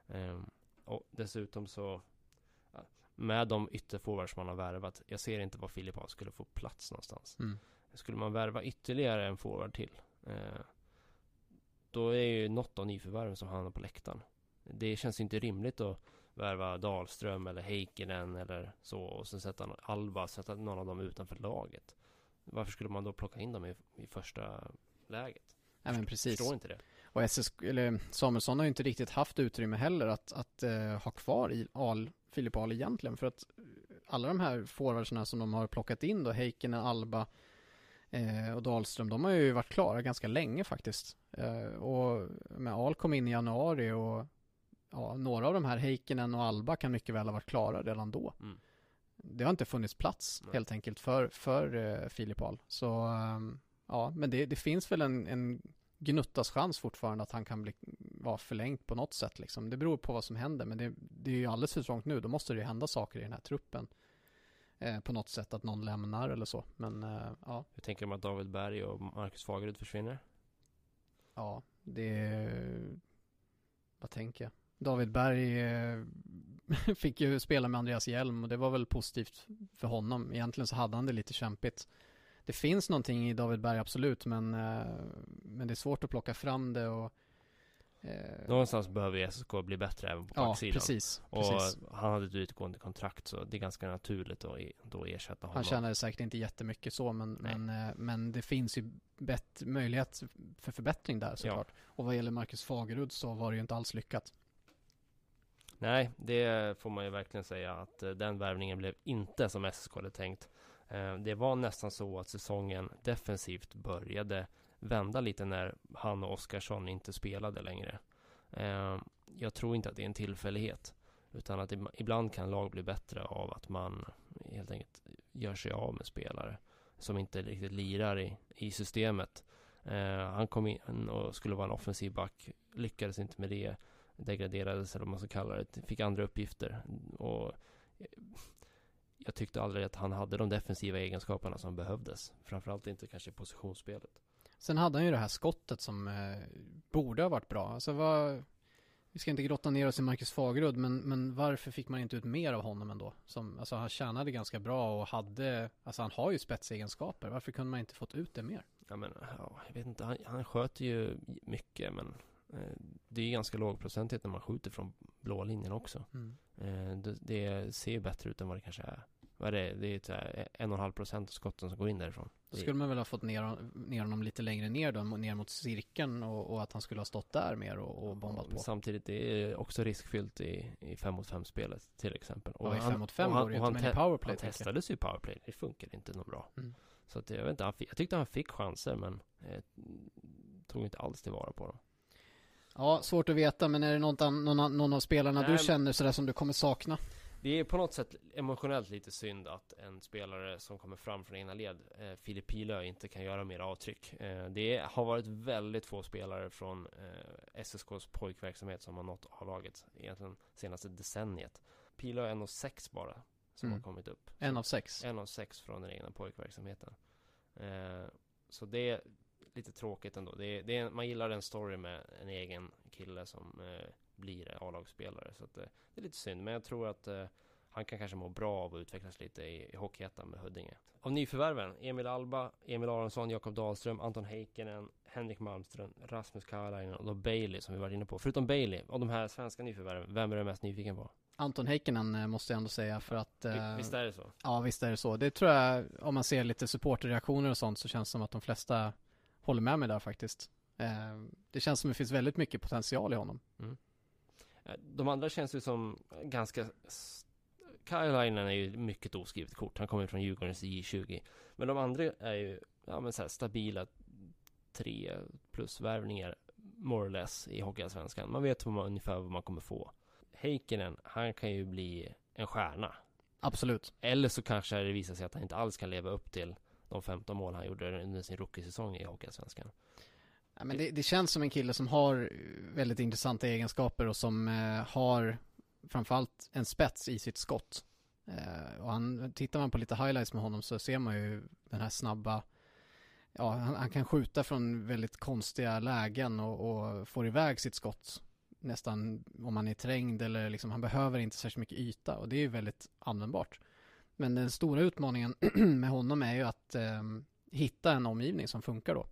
Eh, och dessutom så med de ytterforwards man har värvat. Jag ser inte var Filip skulle få plats någonstans. Mm. Skulle man värva ytterligare en forward till eh, Då är ju något av nyförvärven som hamnar på läktaren Det känns inte rimligt att värva Dahlström eller Heikkinen eller så och sen sätta Alba, sätta någon av dem utanför laget Varför skulle man då plocka in dem i, i första läget? Nej men precis Förstår inte det Och SS, eller Samuelsson har ju inte riktigt haft utrymme heller att, att uh, ha kvar i Al, Filip Ahl egentligen för att alla de här forwardsarna som de har plockat in då, Heikkinen, Alba Eh, och Dahlström, de har ju varit klara ganska länge faktiskt. Eh, och med Al kom in i januari och ja, några av de här Heikkinen och Alba kan mycket väl ha varit klara redan då. Mm. Det har inte funnits plats Nej. helt enkelt för, för eh, Filip Ahl. Så um, ja, men det, det, finns väl en, en gnuttas chans fortfarande att han kan bli, vara förlängt på något sätt liksom. Det beror på vad som händer, men det, det är ju alldeles för trångt nu. Då måste det ju hända saker i den här truppen eh, på något sätt att någon lämnar eller så. Men eh, ja. Hur tänker du att David Berg och Marcus Fagerud försvinner? Ja, det... Vad tänker jag? David Berg eh, fick ju spela med Andreas Hjelm och det var väl positivt för honom. Egentligen så hade han det lite kämpigt. Det finns någonting i David Berg absolut men, eh, men det är svårt att plocka fram det och Någonstans behöver SSK bli bättre även på ja, backsidan. Precis, och precis. han hade ett utgående kontrakt så det är ganska naturligt att då ersätta honom. Han tjänade säkert inte jättemycket så men, men, eh, men det finns ju bett, möjlighet för förbättring där såklart. Ja. Och vad gäller Marcus Fagerud så var det ju inte alls lyckat. Nej, det får man ju verkligen säga att eh, den värvningen blev inte som SSK hade tänkt. Det var nästan så att säsongen defensivt började vända lite när han och Oskarsson inte spelade längre. Eh, jag tror inte att det är en tillfällighet. Utan att ibland kan lag bli bättre av att man helt enkelt gör sig av med spelare som inte riktigt lirar i, i systemet. Eh, han kom in och skulle vara en offensiv back, lyckades inte med det, degraderades eller vad man ska kalla det, fick andra uppgifter. Och jag tyckte aldrig att han hade de defensiva egenskaperna som behövdes. Framförallt inte kanske i positionsspelet. Sen hade han ju det här skottet som eh, borde ha varit bra. Alltså vad, vi ska inte grotta ner oss i Marcus Fagerud, men, men varför fick man inte ut mer av honom ändå? Som, alltså han tjänade ganska bra och hade, alltså han har ju spetsegenskaper. Varför kunde man inte fått ut det mer? Ja men, ja, jag vet inte, han, han sköter ju mycket men eh, det är ganska låg procentighet när man skjuter från blå linjen också. Mm. Eh, det, det, ser ju bättre ut än vad det kanske är. Vad är det? Det är ett, en och en halv procent av skotten som går in därifrån. Då skulle man väl ha fått ner, ner honom lite längre ner då, ner mot cirkeln och, och att han skulle ha stått där mer och, och bombat ja, på. Samtidigt, det är också riskfyllt i, i 5 mot 5 spelet till exempel. Och ja, i 5 mot 5 går det ju inte, men i powerplay. Han testades ju i powerplay, det funkar inte något bra. Mm. Så att jag vet inte, jag tyckte han fick chanser men eh, tog inte alls tillvara på dem. Ja, svårt att veta, men är det något, någon, någon av spelarna Nej, du känner sådär som du kommer sakna? Det är på något sätt emotionellt lite synd att en spelare som kommer fram från ena led, eh, Filip Pilö, inte kan göra mer avtryck. Eh, det har varit väldigt få spelare från eh, SSKs pojkverksamhet som har nått A-laget egentligen senaste decenniet. Pilö är en av sex bara som mm. har kommit upp. En av sex? En av sex från den egna pojkverksamheten. Eh, så det är lite tråkigt ändå. Det är, det är, man gillar en story med en egen kille som eh, blir A-lagsspelare. Så att, eh, det är lite synd, men jag tror att eh, han kan kanske må bra av att utvecklas lite i, i Hockeyettan med Huddinge. Av nyförvärven, Emil Alba, Emil Aronsson, Jakob Dahlström, Anton Heikkinen, Henrik Malmström, Rasmus Karlainen och då Bailey som vi varit inne på. Förutom Bailey, av de här svenska nyförvärven, vem är du mest nyfiken på? Anton Heikkinen eh, måste jag ändå säga för att eh, Visst är det så? Ja visst är det så. Det tror jag, om man ser lite supporterreaktioner och sånt så känns det som att de flesta håller med mig där faktiskt. Eh, det känns som att det finns väldigt mycket potential i honom. Mm. De andra känns ju som ganska Kylainen är ju mycket oskrivet kort. Han kommer från Djurgårdens J20. Men de andra är ju ja, men så stabila tre plus värvningar more or less i Hockeyallsvenskan. Man vet vad man, ungefär vad man kommer få. Heikkinen, han kan ju bli en stjärna. Absolut. Eller så kanske det visar sig att han inte alls kan leva upp till de 15 mål han gjorde under sin rookiesäsong i Hockeyallsvenskan. Ja, men det, det, känns som en kille som har eh, väldigt intressanta egenskaper och som eh, har framförallt en spets i sitt skott. Eh, och han, tittar man på lite highlights med honom så ser man ju den här snabba Ja, han, han kan skjuta från väldigt konstiga lägen och, och får iväg sitt skott nästan om han är trängd eller liksom, han behöver inte särskilt mycket yta och det är ju väldigt användbart. Men den stora utmaningen med honom är ju att eh, hitta en omgivning som funkar då.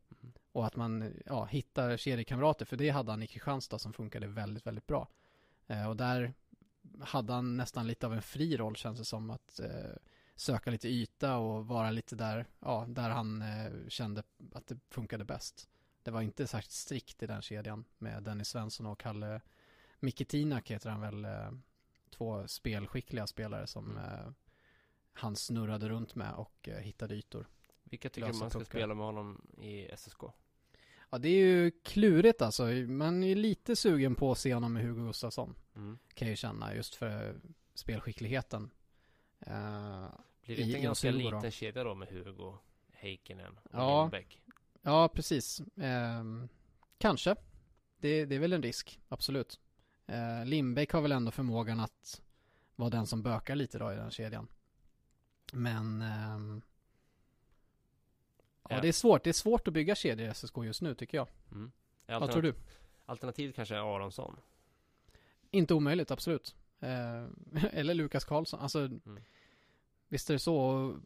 Och att man ja, hittar kedjekamrater, för det hade han i Kristianstad som funkade väldigt, väldigt bra. Eh, och där hade han nästan lite av en fri roll känns det som att eh, söka lite yta och vara lite där, ja, där han eh, kände att det funkade bäst. Det var inte särskilt strikt i den kedjan med Dennis Svensson och Kalle Mikitinak heter han väl, eh, två spelskickliga spelare som mm. Eh, han snurrade runt med och eh, hittade ytor. Vilka tycker du man ska puckar. spela med honom i SSK? Ja, det är ju klurigt alltså. Man är lite sugen på att se honom med Hugo Gustafsson. Mm. Kan jag ju känna, just för spelskickligheten. Uh, Blir det inte en ganska liten då? kedja då med Hugo, Heikkinen och ja. Lindbäck? Ja, precis. Uh, kanske. Det, det, är väl en risk, absolut. Uh, Lindbäck har väl ändå förmågan att vara den som bökar lite då i den kedjan. Men um, Ja, det är svårt. Det är svårt att bygga kedjor i SSK just nu tycker jag. Mm. Vad tror du? Alternativet kanske är Aronsson? Inte omöjligt, absolut. Eh, eller Lukas Karlsson. Alltså, mm. visst är det så.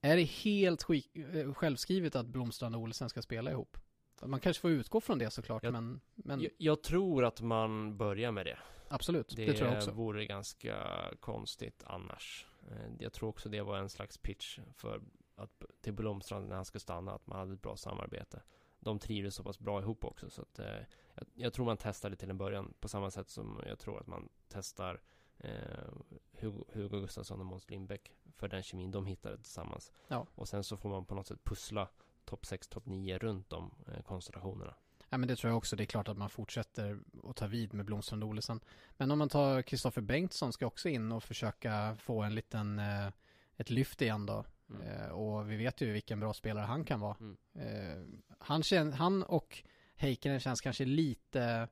Är det helt eh, självskrivet att Blomstrand och Olsen ska spela ihop? Man kanske får utgå från det såklart, jag, men, men... Jag, jag, tror att man börjar med det. Absolut, det, det tror jag också. Det vore ganska konstigt annars. Eh, jag tror också det var en slags pitch för att, till Blomstrand när han skulle stanna, att man hade ett bra samarbete. De trivdes så pass bra ihop också, så att eh, jag, jag, tror man testar det till en början på samma sätt som jag tror att man testar eh, Hugo, Hugo Gustafsson och Måns Lindbäck för den kemin de hittade tillsammans. Ja. Och sen så får man på något sätt pussla topp 6, topp 9 runt de eh, konstellationerna. Ja men det tror jag också. Det är klart att man fortsätter att ta vid med Blomstrand och Olesen. Men om man tar Kristoffer Bengtsson ska också in och försöka få en liten eh, ett lyft igen då. Mm. Eh, och vi vet ju vilken bra spelare han kan vara. Mm. Eh, han, kän, han och Heikkinen känns kanske lite,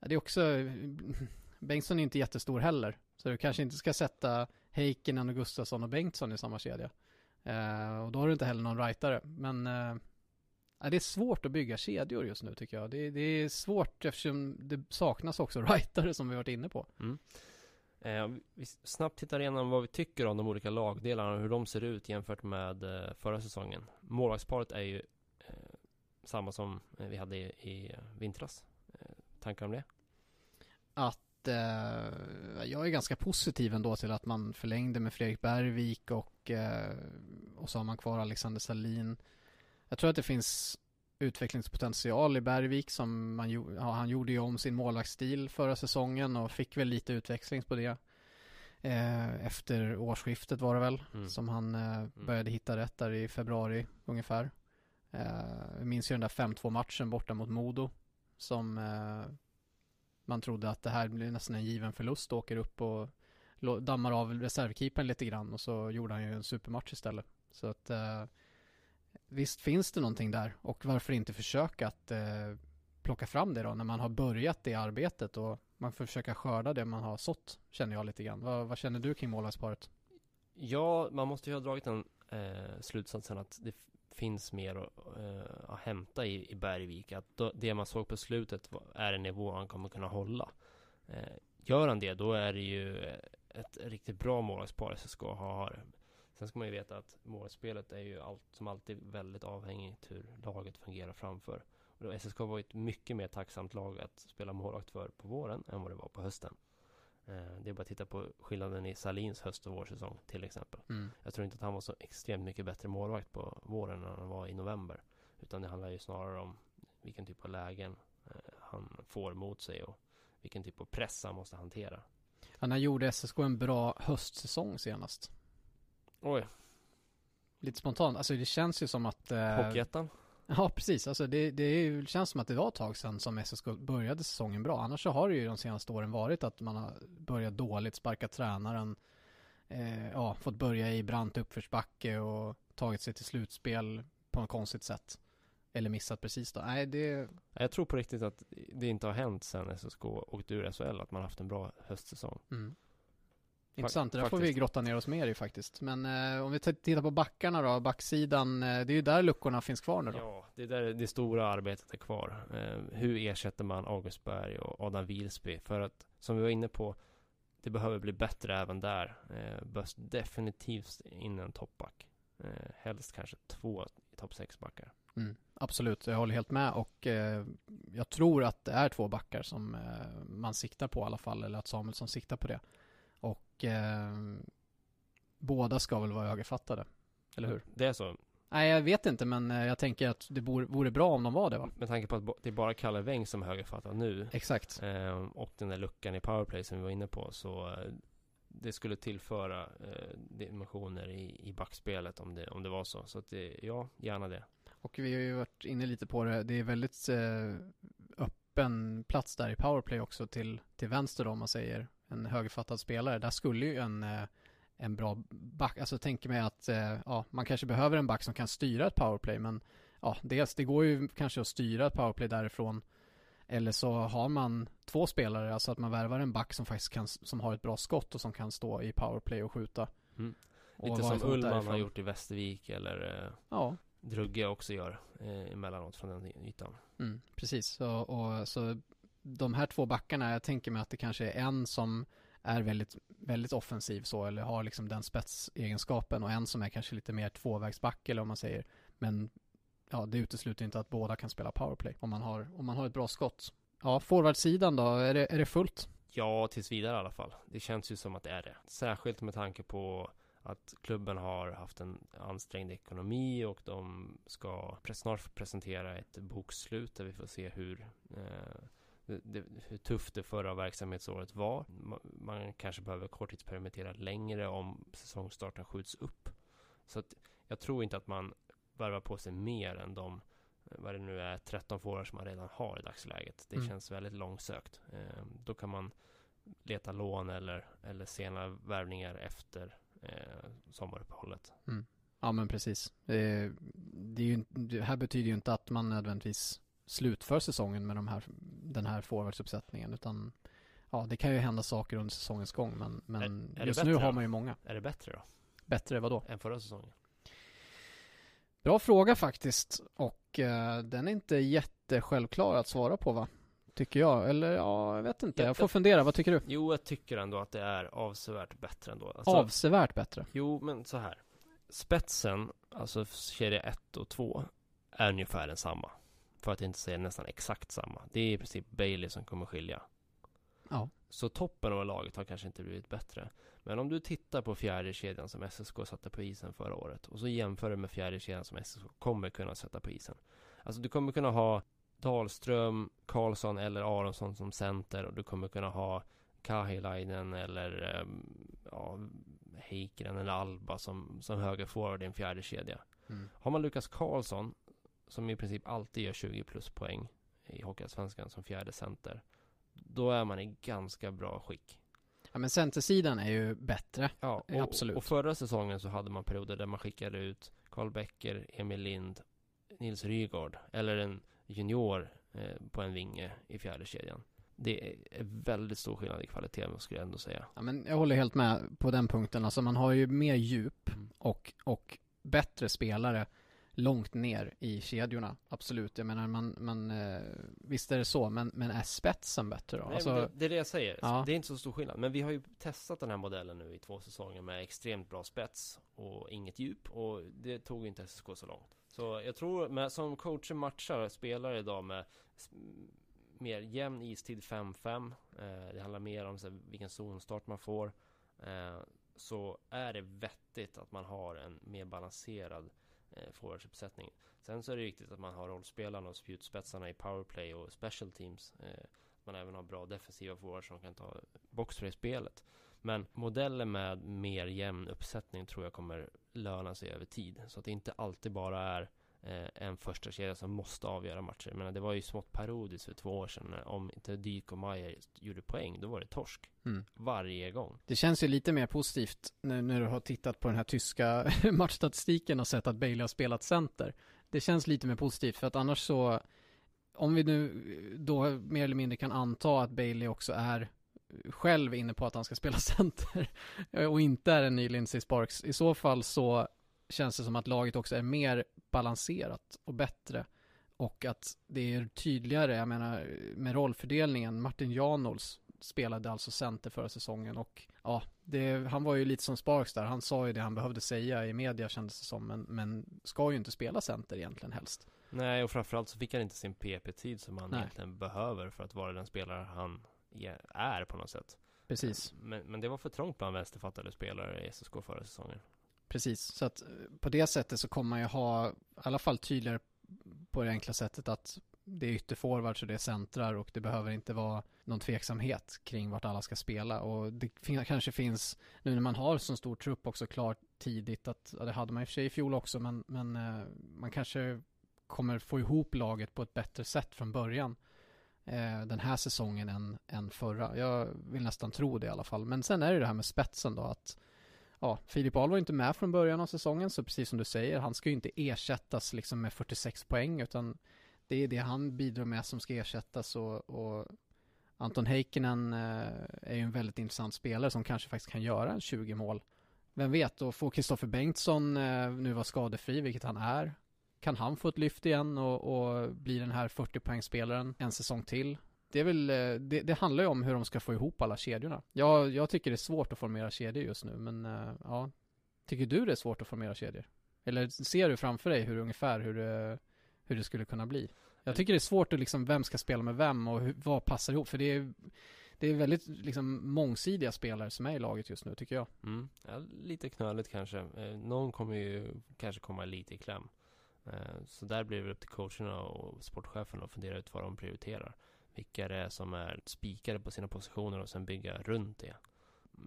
det är också, Bengtsson är inte jättestor heller. Så du kanske inte ska sätta Heikkinen och Gustafsson och Bengtsson i samma kedja. Eh, och då har du inte heller någon rightare. Men det är svårt att bygga kedjor just nu tycker jag. Det, det är svårt eftersom det saknas också rightare som vi varit inne på. Mm. Eh, vi snabbt tittar igenom vad vi tycker om de olika lagdelarna och hur de ser ut jämfört med eh, förra säsongen. Målvaktsparet är ju eh, samma som eh, vi hade i, i vintras. Eh, tankar om det? Att eh, jag är ganska positiv ändå till att man förlängde med Fredrik Bergvik och, eh, och så har man kvar Alexander Salin. Jag tror att det finns utvecklingspotential i Bergvik som man, ja, han gjorde ju om sin målvaktsstil förra säsongen och fick väl lite utväxling på det. Eh, efter årsskiftet var det väl mm. som han eh, mm. började hitta rätt där i februari ungefär. Eh, jag minns ju den där 5-2 matchen borta mot Modo som eh, man trodde att det här blir nästan en given förlust åker upp och dammar av reservkeepern lite grann och så gjorde han ju en supermatch istället. Så att eh, visst finns det någonting där och varför inte försöka att eh, plocka fram det då när man har börjat det arbetet och man får försöka skörda det man har sått känner jag lite grann. Vad, vad känner du kring målvaktsparet? Ja, man måste ju ha dragit den eh, slutsatsen att det finns mer att, eh, att hämta i, i Bergvik. Att då, det man såg på slutet är en nivå han kommer kunna hålla. Eh, gör han det, då är det ju ett riktigt bra målvaktspar SSK har Sen ska man ju veta att målspelet är ju allt, som alltid väldigt avhängigt hur laget fungerar framför. Och då SSK var ett mycket mer tacksamt lag att spela målvakt för på våren än vad det var på hösten. Eh, det är bara att titta på skillnaden i Salins höst och vårsäsong till exempel. Mm. Jag tror inte att han var så extremt mycket bättre målvakt på våren än han var i november. Utan det handlar ju snarare om vilken typ av lägen eh, han får mot sig och vilken typ av press han måste hantera. När gjorde SSK en bra höstsäsong senast? Oj, Lite spontant, alltså det känns ju som att... Eh, Hockeyettan? Ja, precis. Alltså det, det känns som att det var ett tag sedan som SSK började säsongen bra. Annars så har det ju de senaste åren varit att man har börjat dåligt, sparkat tränaren, eh, ja, fått börja i brant uppförsbacke och tagit sig till slutspel på något konstigt sätt. Eller missat precis då. Nej, det... Jag tror på riktigt att det inte har hänt sen SSK åkte ur SHL att man haft en bra höstsäsong. Mm. Intressant, det där får faktiskt. vi grotta ner oss mer i faktiskt. Men eh, om vi tittar på backarna då, backsidan, eh, det är ju där luckorna finns kvar nu då. Ja, det är där det stora arbetet är kvar. Eh, hur ersätter man August Berg och Adam Wilsby? För att, som vi var inne på, det behöver bli bättre även där. Eh, behövs definitivt in en toppback. Eh, helst kanske två topp sex backar. Mm, absolut, jag håller helt med och eh, jag tror att det är två backar som eh, man siktar på i alla fall, eller att Samuelsson siktar på det. Och eh, båda ska väl vara högerfattade, eller hur? Det är så. Nej, jag vet inte, men eh, jag tänker att det vore, bra om de var det va? Med tanke på att det är bara Kalle Weng som är högerfattad nu. Exakt. Eh, och den där luckan i powerplay som vi var inne på. Så eh, det skulle tillföra eh, dimensioner i, i backspelet om det, om det var så. Så att det, ja, gärna det. Och vi har ju varit inne lite på det, det är väldigt eh, öppen plats där i powerplay också till, till vänster då, om man säger en högerfattad spelare. Där skulle ju en, eh, en bra back, alltså tänker mig att eh, ja, man kanske behöver en back som kan styra ett powerplay, men ja, dels det går ju kanske att styra ett powerplay därifrån eller så har man två spelare, alltså att man värvar en back som faktiskt kan, som har ett bra skott och som kan stå i powerplay och skjuta. Mm. Och Lite som Ullman har därifrån. gjort i Västervik eller eh, Ja, Drugge också gör eh, emellanåt från den ytan. Mm, precis, så, och, så de här två backarna, jag tänker mig att det kanske är en som är väldigt, väldigt offensiv så, eller har liksom den spetsegenskapen och en som är kanske lite mer tvåvägsback eller om man säger. Men ja, det utesluter inte att båda kan spela powerplay om man har, om man har ett bra skott. Ja, forwardsidan då, är det, är det fullt? Ja, tills vidare i alla fall. Det känns ju som att det är det. Särskilt med tanke på att klubben har haft en ansträngd ekonomi och de ska snart presentera ett bokslut där vi får se hur eh, det, hur tufft det förra verksamhetsåret var. Ma- Man kanske behöver korttidspermittera längre om säsongstarten skjuts upp. Så att jag tror inte att man värvar på sig mer än de eh, vad det nu är, 13 forwards som man redan har i dagsläget. Det Mm. känns väldigt långsökt. Eh, då kan man leta lån eller, eller sena värvningar efter eh, sommaruppehållet. Ja, men precis. Det, det, ju, det här betyder ju inte att man nödvändigtvis slutför säsongen med de här, den här forwardsuppsättningen, utan ja, det kan ju hända saker under säsongens gång, men, men Är- är just nu har man ju många. Är det bättre då? Bättre vadå? Än förra säsongen? Bra fråga faktiskt, och eh, den är inte jättesjälvklar att svara på va? Tycker jag, eller ja, jag vet inte. Ja, Jag får jag- fundera, vad tycker du? Jo, jag tycker ändå att det är avsevärt bättre ändå. Alltså, Avsevärt bättre. Jo, men så här. Spetsen, alltså kedja 1 och 2, är ungefär densamma. För att inte säga nästan exakt samma. Det är i princip Bailey som kommer skilja. Ja. Så toppen av laget har kanske inte blivit bättre. Men om du tittar på fjärde kedjan som SSK satte på isen förra året och så jämför det med fjärde kedjan som SSK kommer kunna sätta på isen. Alltså du kommer kunna ha Dahlström, Karlsson eller Aronsson som center och du kommer kunna ha Kahilainen eller ehm, ja, Heikkinen eller Alba som, som högerforward i en fjärde kedja. Mm. Har man Lukas Karlsson som i princip alltid gör 20 plus poäng i Hockeyallsvenskan som fjärde center. Då är man i ganska bra skick. Ja, men centersidan är ju bättre. Ja, och, absolut. och förra säsongen så hade man perioder där man skickade ut Karl Becker, Emil Lind, Nils Rygaard eller en junior eh, på en vinge i fjärde kedjan. Det är väldigt stor skillnad i kvalitet skulle jag ändå säga. Ja, men jag håller helt med på den punkten. Alltså man har ju mer djup Mm. och, och bättre spelare långt ner i kedjorna. Absolut. Jag menar, man, man eh, visst är det så, men, men är spetsen bättre då? Nej, Alltså, det, det är det jag säger. Ja. Det är inte så stor skillnad. Men vi har ju testat den här modellen nu i två säsonger med extremt bra spets och inget djup. Och det tog inte SSK så långt. Så jag tror, med, som coacher matchar spelare idag med mer jämn istid 5-5. Eh, det handlar mer om så här, vilken zonstart man får. Eh, så är det vettigt att man har en mer balanserad eh, forwardsuppsättning. Sen så är det viktigt att man har rollspelarna och spjutspetsarna i powerplay och special teams. Eh, man även har bra defensiva forwards som kan ta boxplay-spelet. Men modellen med mer jämn uppsättning tror jag kommer löna sig över tid. Så att det inte alltid bara är eh, en första kedja som måste avgöra matcher. Men det var ju smått parodiskt för två år sedan. Om inte Dyk och Maja gjorde poäng, då var det torsk. Mm. Varje gång. Det känns ju lite mer positivt nu när du har tittat på den här tyska matchstatistiken och sett att Bailey har spelat center. Det känns lite mer positivt för att annars så om vi nu då mer eller mindre kan anta att Bailey också är själv inne på att han ska spela center och inte är en ny Lindsey Sparks. I så fall så känns det som att laget också är mer balanserat och bättre och att det är tydligare, jag menar med rollfördelningen. Martin Janols spelade alltså center förra säsongen och ja, det, han var ju lite som Sparks där. Han sa ju det han behövde säga i media kändes det som, men, men ska ju inte spela center egentligen helst. Nej, och framförallt så fick han inte sin PP-tid som han Nej. egentligen behöver för att vara den spelare han är- på något sätt. Precis. Men, men det var för trångt bland vänsterfattade spelare i SSK förra säsongen. Precis, så att eh, på det sättet så kommer man ju ha i alla fall tydligare på det enkla sättet att det är ytterforwards och det är centrar och det behöver inte vara någon tveksamhet kring vart alla ska spela och det kanske finns nu när man har så stor trupp också klart tidigt att ja, det hade man i och för sig i fjol också men, men eh, man kanske kommer få ihop laget på ett bättre sätt från början eh, den här säsongen än, än förra. Jag vill nästan tro det i alla fall. Men sen är det det här med spetsen då att ja, Filip Ahl var inte med från början av säsongen så precis som du säger, han ska ju inte ersättas liksom med 46 poäng utan det är det han bidrar med som ska ersättas och, och Anton Heikkinen eh, är ju en väldigt intressant spelare som kanske faktiskt kan göra en 20 mål. Vem vet, och får Kristoffer Bengtsson eh, nu vara skadefri, vilket han är, kan han få ett lyft igen och, och bli den här 40-poängsspelaren en säsong till? Det är väl, eh, det, det handlar ju om hur de ska få ihop alla kedjorna. Jag, jag tycker det är svårt att formera kedjor just nu, men eh, ja. Tycker du det är svårt att formera kedjor? Eller ser du framför dig hur ungefär hur det, hur det skulle kunna bli? Jag tycker det är svårt att liksom, vem ska spela med vem och hur, vad passar ihop? För det är, det är väldigt liksom mångsidiga spelare som är i laget just nu, tycker jag. Mm. Ja, lite knöligt kanske. Eh, någon kommer ju kanske komma lite i kläm. Så där blir det väl upp till coacherna och sportcheferna att fundera ut vad de prioriterar. Vilka det är som är spikade på sina positioner och sen bygga runt det.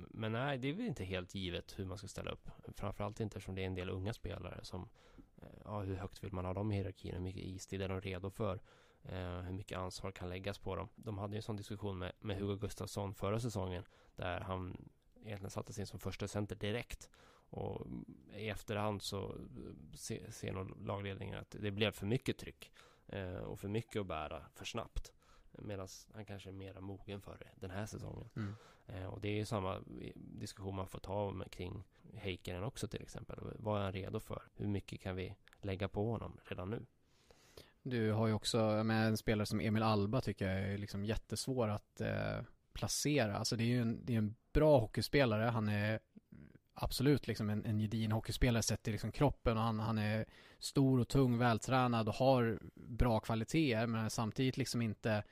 Men nej, det är väl inte helt givet hur man ska ställa upp. Framförallt inte eftersom det är en del unga spelare som eh, Ja, hur högt vill man ha dem i hierarkin? Hur mycket istid är de redo för? Eh, hur mycket ansvar kan läggas på dem? De hade ju en sån diskussion med, med Hugo Gustafsson förra säsongen där han egentligen sattes in som första center direkt. Och i efterhand så se- ser nog lagledningen att det blev för mycket tryck eh, och för mycket att bära för snabbt. Medan han kanske är mera mogen för det den här säsongen. Mm. Eh, och det är ju samma diskussion man får ta med kring Heikkinen också till exempel. Vad är han redo för? Hur mycket kan vi lägga på honom redan nu? Du har ju också med en spelare som Emil Alba tycker jag är liksom jättesvår att eh, placera. Alltså det är ju en, det är en bra hockeyspelare. Han är absolut liksom en, en gedigen hockeyspelare sett till liksom kroppen och han, han är stor och tung, vältränad och har bra kvaliteter men samtidigt liksom inte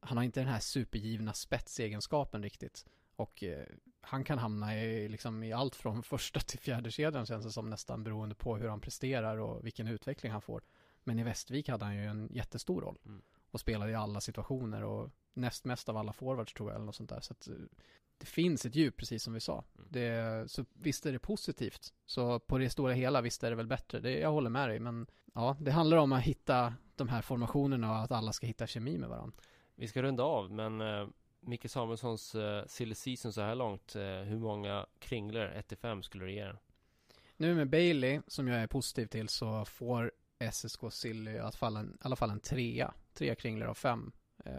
han har inte den här supergivna spetsegenskapen riktigt. Och eh, han kan hamna i, liksom, i allt från första till fjärde kedjan känns det som nästan beroende på hur han presterar och vilken utveckling han får. Men i Västervik hade han ju en jättestor roll. Mm. Och spelade i alla situationer och näst mest av alla forwards tror jag eller något sånt där. Så att eh, det finns ett djup precis som vi sa. Mm. Det, så visst är det positivt. Så på det stora hela visst är det väl bättre. Det, jag håller med dig. Men ja, det handlar om att hitta de här formationerna och att alla ska hitta kemi med varandra. Vi ska runda av, men eh, Micke Samuelssons eh, silly season så här långt, eh, hur många kringlor 1-5 skulle du ge den? Nu med Bailey, som jag är positiv till, så får SSK Silly i alla fall en, i alla fall en trea. Tre kringlor av fem eh,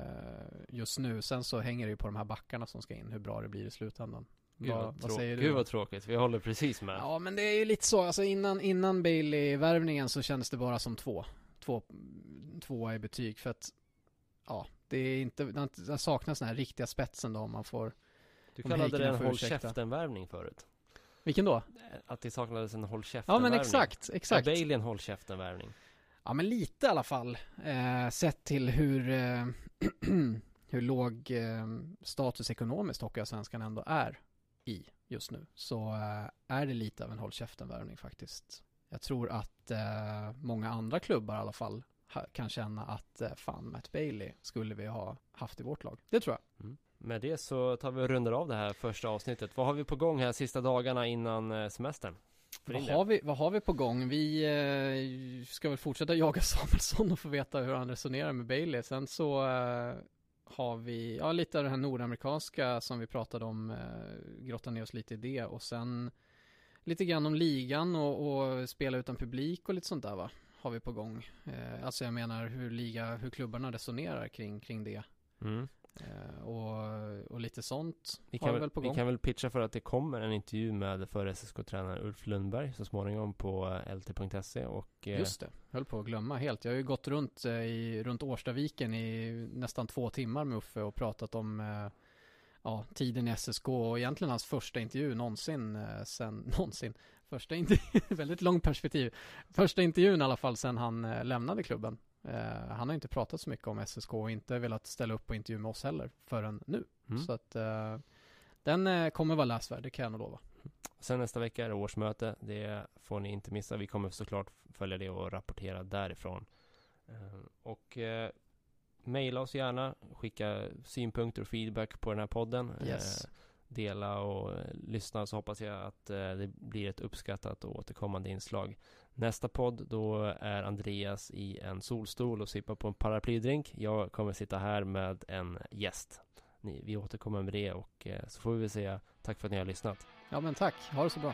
just nu. Sen så hänger det ju på de här backarna som ska in, hur bra det blir i slutändan. Gud vad, vad, vad säger du? Gud vad tråkigt, vi håller precis med. Ja, men det är ju lite så. Alltså innan, innan Bailey-värvningen så kändes det bara som två. Två, tvåa i betyg. För att, ja, det är inte, det saknas den här riktiga spetsen då om man får. du kallade det en håll käften-värvning förut. Vilken då? Eh, Att det saknades en håll Ja, käften-värvning. men exakt, exakt. Är Bailey en håll käften-värvning? Ja, men lite i alla fall. Eh, sett till hur, eh, hur låg eh, status ekonomiskt Hockeyallsvenskan ändå är i just nu. Så eh, är det lite av en håll käften-värvning faktiskt. Jag tror att eh, många andra klubbar i alla fall kan känna att eh, fan, Matt Bailey skulle vi ha haft i vårt lag. Det tror jag. Mm. Med det så tar vi och rundar av det här första avsnittet. Vad har vi på gång här sista dagarna innan eh, semestern? Vad har, vi, vad har vi på gång? Vi eh, ska väl fortsätta jaga Samuelsson och få veta hur han resonerar med Bailey. Sen så eh, har vi, ja lite av det här nordamerikanska som vi pratade om, eh, grotta ner oss lite i det och sen lite grann om ligan och, och spela utan publik och lite sånt där va, har vi på gång. Eh, alltså jag menar hur liga, hur klubbarna resonerar kring, kring det. Mm. Eh, och, och, lite sånt vi kan, väl, vi kan väl pitcha för att det kommer en intervju med förre SSK-tränaren Ulf Lundberg så småningom på eh, lt.se och eh, Just det, höll på att glömma helt. Jag har ju gått runt i, runt Årstaviken i nästan två timmar med Uffe och pratat om ja, tiden i SSK och egentligen hans första intervju någonsin sen, någonsin, första intervju, väldigt långt perspektiv, första intervjun i alla fall sen han lämnade klubben Eh, han har inte pratat så mycket om SSK och inte velat ställa upp på intervju med oss heller förrän nu. Mm. Så att uh, den uh, kommer vara läsvärd, det kan jag nog lova. Sen nästa vecka är det årsmöte. Det får ni inte missa. Vi kommer såklart följa det och rapportera därifrån. och mejla oss gärna. Skicka synpunkter och feedback på den här podden. Yes dela och eh, lyssna så hoppas jag att eh, det blir ett uppskattat och återkommande inslag. Nästa podd, då är Andreas i en solstol och sippar på en paraplydrink. Jag kommer sitta här med en gäst. Vi återkommer med det och eh, så får vi väl säga tack för att ni har lyssnat. Ja men tack, ha det så bra.